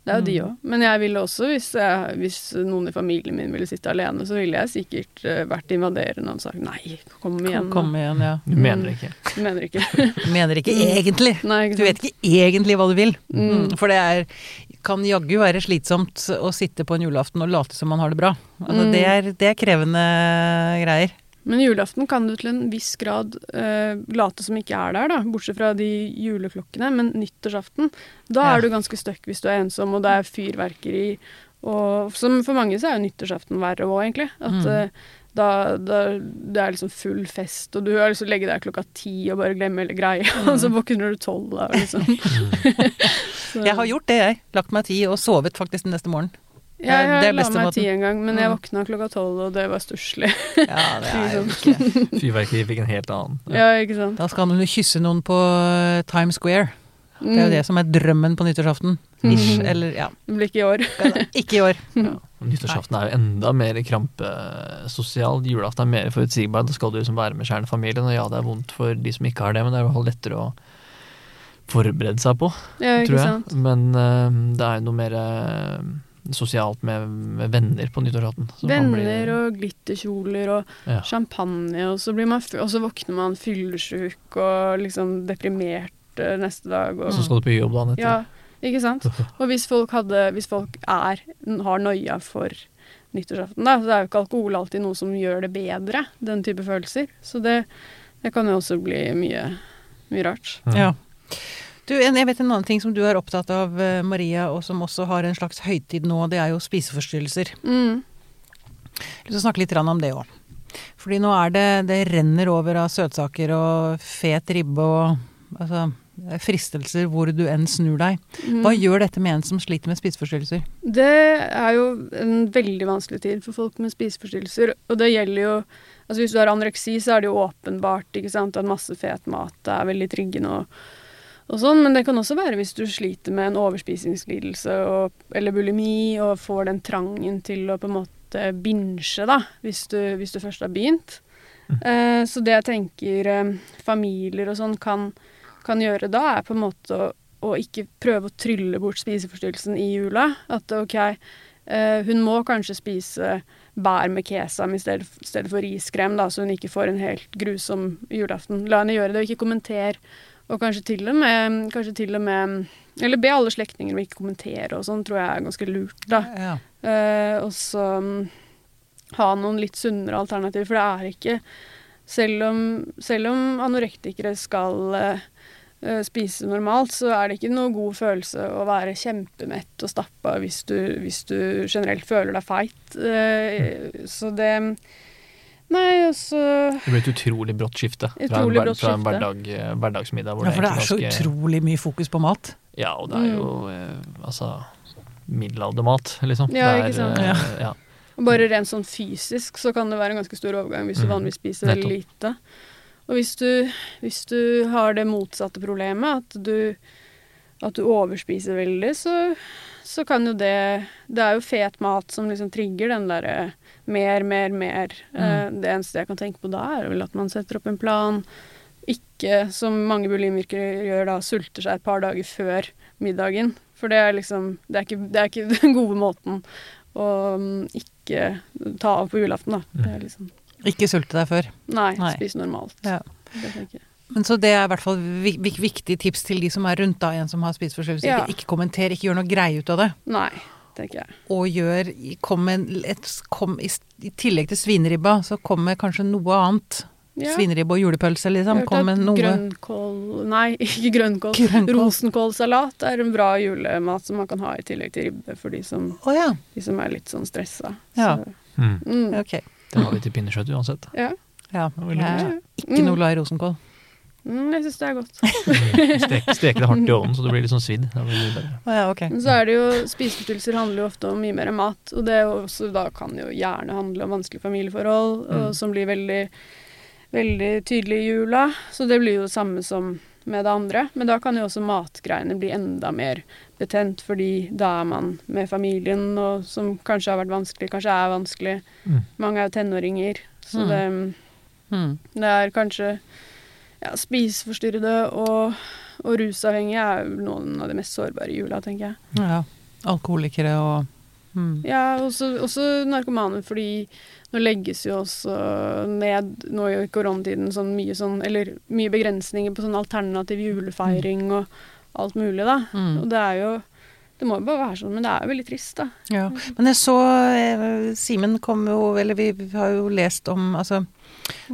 [SPEAKER 3] det er jo de òg. Men jeg ville også, hvis, jeg, hvis noen i familien min ville sitte alene, så ville jeg sikkert eh, vært invaderende og sagt nei, kom igjen.
[SPEAKER 1] Kom igjen, ja.
[SPEAKER 2] Du mener ikke.
[SPEAKER 3] Du mener ikke.
[SPEAKER 1] Mener ikke egentlig.
[SPEAKER 3] Nei, ikke
[SPEAKER 1] Du vet ikke egentlig hva du vil.
[SPEAKER 3] Mm.
[SPEAKER 1] Mm. For det er, kan jaggu være slitsomt å sitte på en julaften og late som man har det bra. Altså,
[SPEAKER 3] Mm.
[SPEAKER 1] det, er, det er krevende greier.
[SPEAKER 3] Men julaften kan du til en viss grad uh, late som ikke er der, da, bortsett fra de juleklokkene. Men nyttårsaften, da
[SPEAKER 1] Ja.
[SPEAKER 3] er du ganske stuck hvis du er ensom, og det er fyrverkeri. Og som for mange så er jo nyttårsaften verre òg, egentlig. At
[SPEAKER 1] Mm.
[SPEAKER 3] uh, da, da det er liksom full fest, og du har lyst til å legge deg klokka ti og bare glemme hele greia, og så våkner du tolv da, liksom.
[SPEAKER 1] Jeg har gjort det, jeg. Lagt meg ti og sovet faktisk den neste morgen.
[SPEAKER 3] Ja, jeg
[SPEAKER 1] Det er
[SPEAKER 3] la meg ti en gang, men jeg
[SPEAKER 1] Mm.
[SPEAKER 3] våkna klokka tolv, og det var stusslig.
[SPEAKER 1] Ja, det er jo ikke
[SPEAKER 2] Fyrverkeri fikk en helt annen.
[SPEAKER 3] Ja, ikke sant.
[SPEAKER 1] Da skal man jo kysse noen på eh, Times Square. Det er jo
[SPEAKER 3] Mm.
[SPEAKER 1] det som er drømmen på nyttårsaften. Ish,
[SPEAKER 3] Mm.
[SPEAKER 1] eller ja.
[SPEAKER 3] Det blir ikke i år.
[SPEAKER 1] Ikke i år.
[SPEAKER 2] Ja. Nyttårsaften er jo enda mer krampesosial. Julaften er mer forutsigbar. Da skal du liksom være med kjernefamilien. Og ja, det er vondt for de som ikke har det, men det er i hvert fall lettere å forberede seg på,
[SPEAKER 3] Ja, ikke
[SPEAKER 2] tror jeg.
[SPEAKER 3] sant.
[SPEAKER 2] Men uh, det er jo noe mer eh, sosialt med, med venner på nyttårsaften.
[SPEAKER 3] Venner blir, og glitterkjoler og
[SPEAKER 2] ja.
[SPEAKER 3] champagne, og så, blir man, og så våkner man fyllesyk og liksom deprimert eh, neste dag. Og,
[SPEAKER 2] Så skal du på jobb dagen etter.
[SPEAKER 3] ja, ikke sant? Og hvis folk, hadde, hvis folk er, har noia for nyttårsaften, da, så er jo ikke alkohol alltid noe som gjør det bedre, den type følelser. Så det, det kan jo også bli mye, mye rart.
[SPEAKER 1] Ja. Du, jeg vet en annen ting som du er opptatt av, eh, Maria, og som også har en slags høytid nå, det er jo spiseforstyrrelser.
[SPEAKER 3] Mm.
[SPEAKER 1] Jeg vil snakke litt om det òg. Fordi nå er det Det renner over av søtsaker og fet ribbe og altså, fristelser hvor du enn snur deg.
[SPEAKER 3] Mm.
[SPEAKER 1] Hva gjør dette med en som sliter med spiseforstyrrelser?
[SPEAKER 3] Det er jo en veldig vanskelig tid for folk med spiseforstyrrelser, og det gjelder jo Altså hvis du har anoreksi, så er det jo åpenbart, ikke sant, at masse fet mat er veldig triggende og, og sånn, men det kan også være hvis du sliter med en overspisingslidelse og, eller bulimi og får den trangen til å på en måte binge, da, hvis du, hvis du først har begynt. Eh, så det jeg tenker eh, familier og sånn kan, kan gjøre da, er på en måte å, å ikke prøve å trylle bort spiseforstyrrelsen i jula. At OK, eh, hun må kanskje spise bær med kesam i stedet, stedet for riskrem, da, så hun ikke får en helt grusom julaften. La henne gjøre det, og ikke kommenter. Og kanskje til og med, kanskje til og med Eller be alle slektninger om ikke kommentere og sånn, tror jeg er ganske lurt, da.
[SPEAKER 1] Ja.
[SPEAKER 3] Eh, og så mm, ha noen litt sunnere alternativer, for det er ikke Selv om, selv om anorektikere skal eh, eh, spise normalt, så er det ikke noe god følelse å være kjempemett og stappa hvis du, hvis du generelt føler deg feit. Eh, så det Nei, og
[SPEAKER 2] Det blir et utrolig brått skifte fra en,
[SPEAKER 3] Utrolig
[SPEAKER 2] hver-
[SPEAKER 3] brått
[SPEAKER 2] fra en
[SPEAKER 3] skifte.
[SPEAKER 2] hverdag, eh, hverdagsmiddag. Hvor
[SPEAKER 1] ja, for det er så
[SPEAKER 2] ganske-
[SPEAKER 1] utrolig mye fokus på mat.
[SPEAKER 2] Ja, og det er jo mm. altså middelaldermat, liksom.
[SPEAKER 3] Ja,
[SPEAKER 2] det er,
[SPEAKER 3] ikke sant?
[SPEAKER 2] eh, ja.
[SPEAKER 3] Og bare rent sånn fysisk så kan det være en ganske stor overgang hvis du
[SPEAKER 2] Mhm.
[SPEAKER 3] vanligvis spiser veldig lite. Og hvis du, hvis du har det motsatte problemet, at du, at du overspiser veldig, så, så kan jo det Det er jo fet mat som liksom trigger den derre mer, mer, mer. Eh, det eneste jeg kan tenke på da, er vel at man setter opp en plan. Ikke, som mange bulimikere gjør da, sulter seg et par dager før middagen. For det er liksom Det er ikke, det er ikke den gode måten å mm, ikke ta av på julaften, da. Det er liksom
[SPEAKER 1] Ikke sulte deg før.
[SPEAKER 3] Nei,
[SPEAKER 1] Nei.
[SPEAKER 3] spis normalt.
[SPEAKER 1] Ja.
[SPEAKER 3] Det tenker jeg.
[SPEAKER 1] Men så det er i hvert fall vi- vi- viktig tips til de som er rundt da, en som har spiseforstyrrelse.
[SPEAKER 3] Ja.
[SPEAKER 1] Ikke, ikke kommenter, ikke gjør noe greie ut av det.
[SPEAKER 3] Nei, tenker jeg.
[SPEAKER 1] Og gjør Kom en- et, kom, i, I tillegg til svineribba, så kom med kanskje noe annet.
[SPEAKER 3] Ja.
[SPEAKER 1] Svineribbe og julepølse, liksom. Kom med noe
[SPEAKER 3] grønnkål Nei, ikke grønnkål.
[SPEAKER 1] Grønnkål.
[SPEAKER 3] Rosenkålsalat er en bra julemat som man kan ha i tillegg til ribbe for de som,
[SPEAKER 1] oh, ja.
[SPEAKER 3] de som er litt sånn stressa.
[SPEAKER 1] Ja.
[SPEAKER 3] Så,
[SPEAKER 2] Mm.
[SPEAKER 3] Mm.
[SPEAKER 1] Ok.
[SPEAKER 2] Det har vi til pinnekjøtt uansett.
[SPEAKER 3] Ja.
[SPEAKER 1] Ja. Er ikke noe glad i rosenkål.
[SPEAKER 3] Mm, jeg syns det er godt.
[SPEAKER 2] Stek, steke det hardt i ovnen så du blir litt sånn svidd. Det blir mye
[SPEAKER 1] ja, okay.
[SPEAKER 3] Men så er det jo Spiseforstyrrelser handler jo ofte om mye mer mat. Og det også, da kan jo gjerne handle om vanskelige familieforhold, og,
[SPEAKER 2] Mm.
[SPEAKER 3] som blir veldig, veldig tydelig i jula. Så det blir jo det samme som med det andre. Men da kan jo også matgreiene bli enda mer betent, fordi da er man med familien, og som kanskje har vært vanskelig, kanskje er vanskelig.
[SPEAKER 2] Mm.
[SPEAKER 3] Mange er jo tenåringer, så
[SPEAKER 1] Mm.
[SPEAKER 3] det,
[SPEAKER 1] Mm.
[SPEAKER 3] det er kanskje ja, spiseforstyrrede og, og rusavhengige er jo noen av de mest sårbare i jula, tenker jeg.
[SPEAKER 1] Ja. Alkoholikere og mm.
[SPEAKER 3] Ja, også, også narkomane, fordi nå legges jo også ned nå i koronatiden sånn mye sånn Eller mye begrensninger på sånn alternativ julefeiring og alt mulig, da.
[SPEAKER 1] Mm.
[SPEAKER 3] Og det er jo Det må jo bare være sånn, men det er jo veldig trist, da.
[SPEAKER 1] Ja, men jeg så eh, Simen kom jo Eller vi, vi har jo lest om Altså,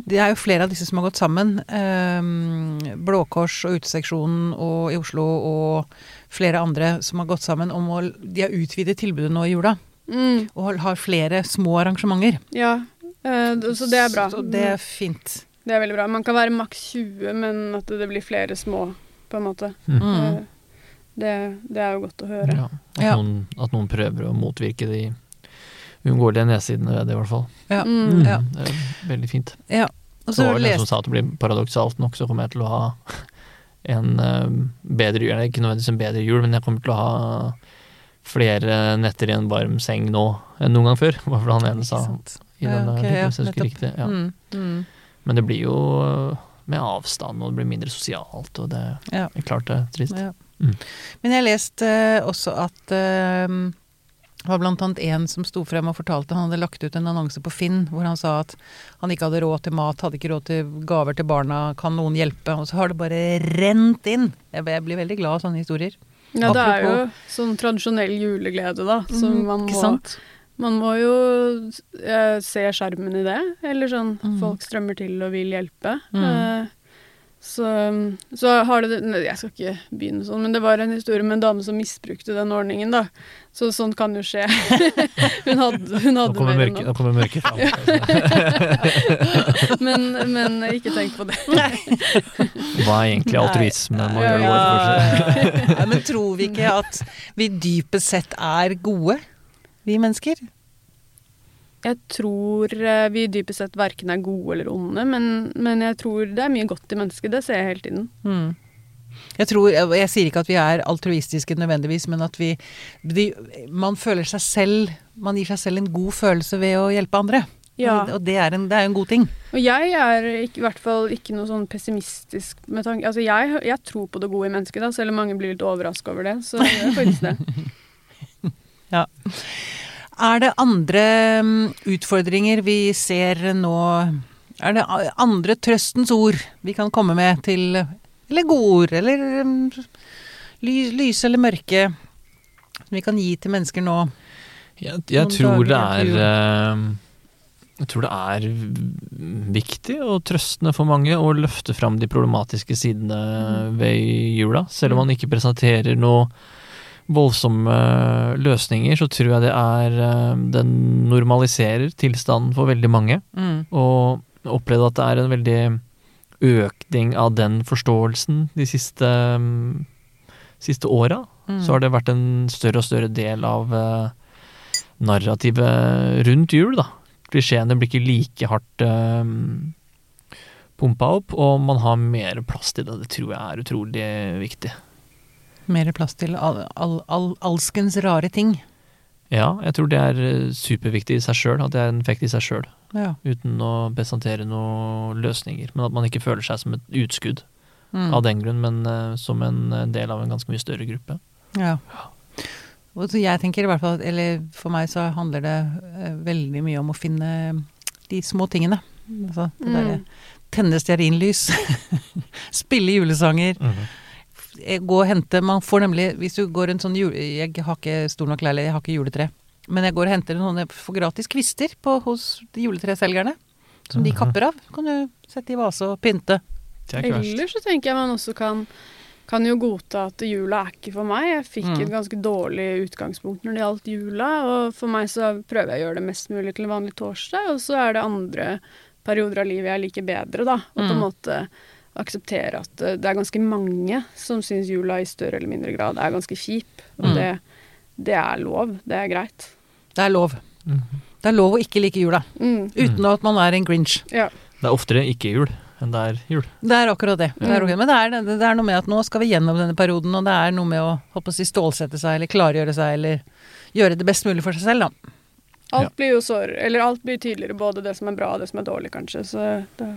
[SPEAKER 1] det er jo flere av disse som har gått sammen. Eh, Blå Kors og Uteseksjonen og i Oslo og flere andre som har gått sammen om å De har utvidet tilbudet nå i jula.
[SPEAKER 3] Mm,
[SPEAKER 1] Og har flere små arrangementer.
[SPEAKER 3] ja. eh, så det er bra.
[SPEAKER 1] Så det er fint.
[SPEAKER 3] Det er veldig bra. Man kan være maks 20, men at det blir flere små, på en måte.
[SPEAKER 2] Mm.
[SPEAKER 1] Mm.
[SPEAKER 3] Eh, Det, det er jo godt å høre.
[SPEAKER 2] Ja, at,
[SPEAKER 1] Ja.
[SPEAKER 2] Noen, at noen prøver å motvirke de uunngåelige nedsidene ved det, i hvert fall.
[SPEAKER 1] Ja.
[SPEAKER 3] Mm.
[SPEAKER 1] Ja.
[SPEAKER 2] Det er veldig fint.
[SPEAKER 1] ja. Og
[SPEAKER 2] Så
[SPEAKER 1] så
[SPEAKER 2] var det en som sa at det blir paradoksalt nok, så kommer jeg til å ha en eh, bedre jul. Ikke nødvendigvis en bedre jul, men jeg kommer til å ha flere netter i en varm seng nå enn noen gang før. Hva var det han ene sa i
[SPEAKER 1] Ja,
[SPEAKER 2] den
[SPEAKER 1] ok, ja,
[SPEAKER 2] hvis jeg husker riktig. Ja.
[SPEAKER 1] Mm, mm.
[SPEAKER 2] Men det blir jo med avstand, og det blir mindre sosialt, og det
[SPEAKER 1] Ja.
[SPEAKER 2] er klart det er trist.
[SPEAKER 1] Ja.
[SPEAKER 2] Mm.
[SPEAKER 1] Men jeg leste eh, også at eh, det var blant annet en som sto frem og fortalte han hadde lagt ut en annonse på Finn hvor han sa at han ikke hadde råd til mat, hadde ikke råd til gaver til barna, kan noen hjelpe? Og så har det bare rent inn. Jeg blir veldig glad av sånne historier.
[SPEAKER 3] Ja, det er jo sånn tradisjonell juleglede, da. Som
[SPEAKER 1] Mm,
[SPEAKER 3] man må,
[SPEAKER 1] sant?
[SPEAKER 3] man må jo eh, se skjermen i det. Eller sånn
[SPEAKER 1] Mm.
[SPEAKER 3] folk strømmer til og vil hjelpe.
[SPEAKER 1] Mm.
[SPEAKER 3] Eh, så, så har det nei, Jeg skal ikke begynne sånn, men det var en historie med en dame som misbrukte den ordningen, da. Så sånt kan jo skje. hun hadde, hun
[SPEAKER 2] Nå
[SPEAKER 3] hadde
[SPEAKER 2] kommer
[SPEAKER 3] mer enn
[SPEAKER 2] mørket,
[SPEAKER 3] nok.
[SPEAKER 2] nå kommer mørket fram.
[SPEAKER 3] Men, men ikke tenk på det.
[SPEAKER 2] Hva er egentlig
[SPEAKER 1] altruismen
[SPEAKER 2] altruisme?
[SPEAKER 3] Ja,
[SPEAKER 2] gjøre
[SPEAKER 3] ja.
[SPEAKER 2] vår
[SPEAKER 1] men tror vi ikke at vi dypest sett er gode, vi mennesker?
[SPEAKER 3] Jeg tror eh, vi dypest sett verken er gode eller onde, men, men jeg tror det er mye godt i mennesket. Det ser jeg hele tiden.
[SPEAKER 1] Mm. Jeg tror, jeg, jeg sier ikke at vi er altruistiske nødvendigvis, men at vi de, Man føler seg selv Man gir seg selv en god følelse ved å hjelpe andre.
[SPEAKER 3] Ja.
[SPEAKER 1] Og det er, en, det er en god ting.
[SPEAKER 3] Og jeg er ikke, i hvert fall ikke noe sånn pessimistisk med tanke Altså jeg, jeg tror på det gode i mennesket, da, selv om mange blir litt overraska over det. Så det er faktisk det.
[SPEAKER 1] Er det andre mm, utfordringer vi ser nå Er det andre trøstens ord vi kan komme med til Eller gode ord, eller mm, ly- lyse eller mørke som vi kan gi til mennesker nå?
[SPEAKER 2] Jeg, jeg tror det er eh, Jeg tror det er viktig og trøstende for mange å løfte fram de problematiske sidene ved jula. Selv om man ikke presenterer noe voldsomme løsninger, så tror jeg det er eh, Den normaliserer tilstanden for veldig mange.
[SPEAKER 1] Mm.
[SPEAKER 2] Og opplevde at det er en veldig økning av den forståelsen de siste, mm, siste åra.
[SPEAKER 1] Mm.
[SPEAKER 2] Så har det vært en større og større del av eh, narrativet rundt jul, da. Klisjeene blir ikke like hardt uh, pumpa opp, og man har mer plass til det. Det tror jeg er utrolig viktig.
[SPEAKER 1] Mer plass til all, all, all, alskens rare ting.
[SPEAKER 2] Ja, jeg tror det er eh, superviktig i seg sjøl, at det er en effekt i seg sjøl.
[SPEAKER 1] Ja.
[SPEAKER 2] Uten å presentere noen løsninger. Men at man ikke føler seg som et utskudd
[SPEAKER 1] Mm.
[SPEAKER 2] av den grunn, men uh, som en eh, del av en ganske mye større gruppe.
[SPEAKER 1] Ja. Og så jeg tenker i hvert fall, eller for meg så handler det uh, veldig mye om å finne de små tingene. Altså det
[SPEAKER 3] Mm.
[SPEAKER 1] derre tenne stearinlys, spille julesanger, eh, gå og hente Man får nemlig, hvis du går en sånn jule... Jeg har ikke stor nok leilighet, jeg har ikke juletre. Men jeg går og henter sånne for gratis kvister på, hos de juletreselgerne. Som de
[SPEAKER 2] Mhm.
[SPEAKER 1] kapper av. Kan du sette i vase og pynte.
[SPEAKER 2] Det er ikke verst.
[SPEAKER 3] Eller så tenker jeg man også kan, kan jo godta at jula er ikke for meg. Jeg fikk
[SPEAKER 1] Mm.
[SPEAKER 3] et ganske dårlig utgangspunkt når det gjaldt jula, og for meg så prøver jeg å gjøre det mest mulig til en vanlig torsdag, og så er det andre perioder av livet jeg liker bedre, da. Og på en
[SPEAKER 1] Mm.
[SPEAKER 3] måte akseptere at eh, det er ganske mange som syns jula i større eller mindre grad er ganske kjip, og
[SPEAKER 1] Mm.
[SPEAKER 3] det, det er lov. Det er greit.
[SPEAKER 1] Det er lov.
[SPEAKER 2] Mm.
[SPEAKER 1] Det er lov å ikke like jula.
[SPEAKER 3] Mm.
[SPEAKER 1] Uten at man er en grinch.
[SPEAKER 3] Ja.
[SPEAKER 2] Det er oftere ikke jul enn det er jul.
[SPEAKER 1] Det er akkurat det. det, er
[SPEAKER 3] Mm.
[SPEAKER 1] akkurat. Men det er, det er noe med at nå skal vi gjennom denne perioden, og det er noe med å, håper å si, stålsette seg, eller klargjøre seg, eller gjøre det best mulig for seg selv, da.
[SPEAKER 3] Alt blir jo sår, eller alt blir tydeligere, både det som er bra og det som er dårlig, kanskje. Så da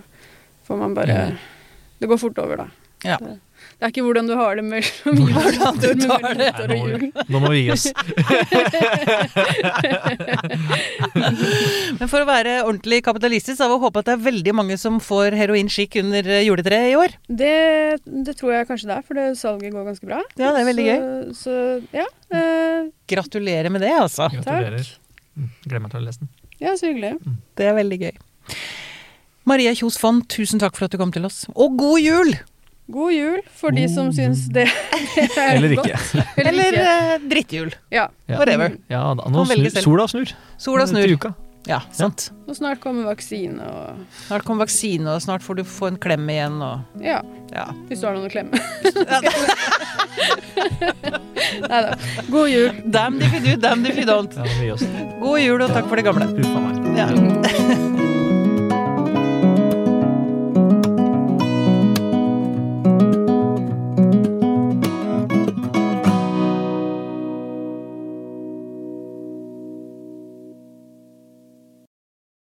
[SPEAKER 3] får man bare
[SPEAKER 2] Mm.
[SPEAKER 3] Det går fort over, da.
[SPEAKER 1] Ja.
[SPEAKER 3] Det, det er ikke hvordan du har det mellom jul og
[SPEAKER 1] Hvordan du tar det.
[SPEAKER 2] Nei, nå,
[SPEAKER 3] jul.
[SPEAKER 2] nå må vi gi oss.
[SPEAKER 1] Men for å være ordentlig kapitalistisk, så har vi håpet at det er veldig mange som får heroinskikk under eh, juletreet i år.
[SPEAKER 3] Det, det tror jeg kanskje det er, for det salget går ganske bra.
[SPEAKER 1] Ja, det er veldig
[SPEAKER 3] så,
[SPEAKER 1] gøy.
[SPEAKER 3] Så ja. Eh,
[SPEAKER 1] Gratulerer med det, altså.
[SPEAKER 2] Gratulerer. Takk. Gleder meg til å lese den.
[SPEAKER 3] ja, så hyggelig.
[SPEAKER 1] Det er veldig gøy. Maria Kjos Fond, tusen takk for at du kom til oss. Og god jul!
[SPEAKER 3] God jul for de som syns det, er
[SPEAKER 2] Eller ikke.
[SPEAKER 3] Eller,
[SPEAKER 1] Eller eh, drittjul.
[SPEAKER 3] Ja.
[SPEAKER 2] Ja.
[SPEAKER 1] Whatever.
[SPEAKER 2] Ja, da, nå snur, sola snur.
[SPEAKER 1] Sola
[SPEAKER 2] Til
[SPEAKER 1] snur.
[SPEAKER 2] uka.
[SPEAKER 1] Ja, sant.
[SPEAKER 3] Og snart kommer vaksine og
[SPEAKER 1] Snart kommer vaksine, og snart får du få en klem igjen, og
[SPEAKER 3] Ja,
[SPEAKER 1] ja.
[SPEAKER 3] hvis du har noen å klemme. Nei da. God jul.
[SPEAKER 1] Damn if you do, damn if you don't.
[SPEAKER 2] Ja.
[SPEAKER 1] God jul, og takk for det gamle.
[SPEAKER 2] Uffa meg.
[SPEAKER 1] Ja.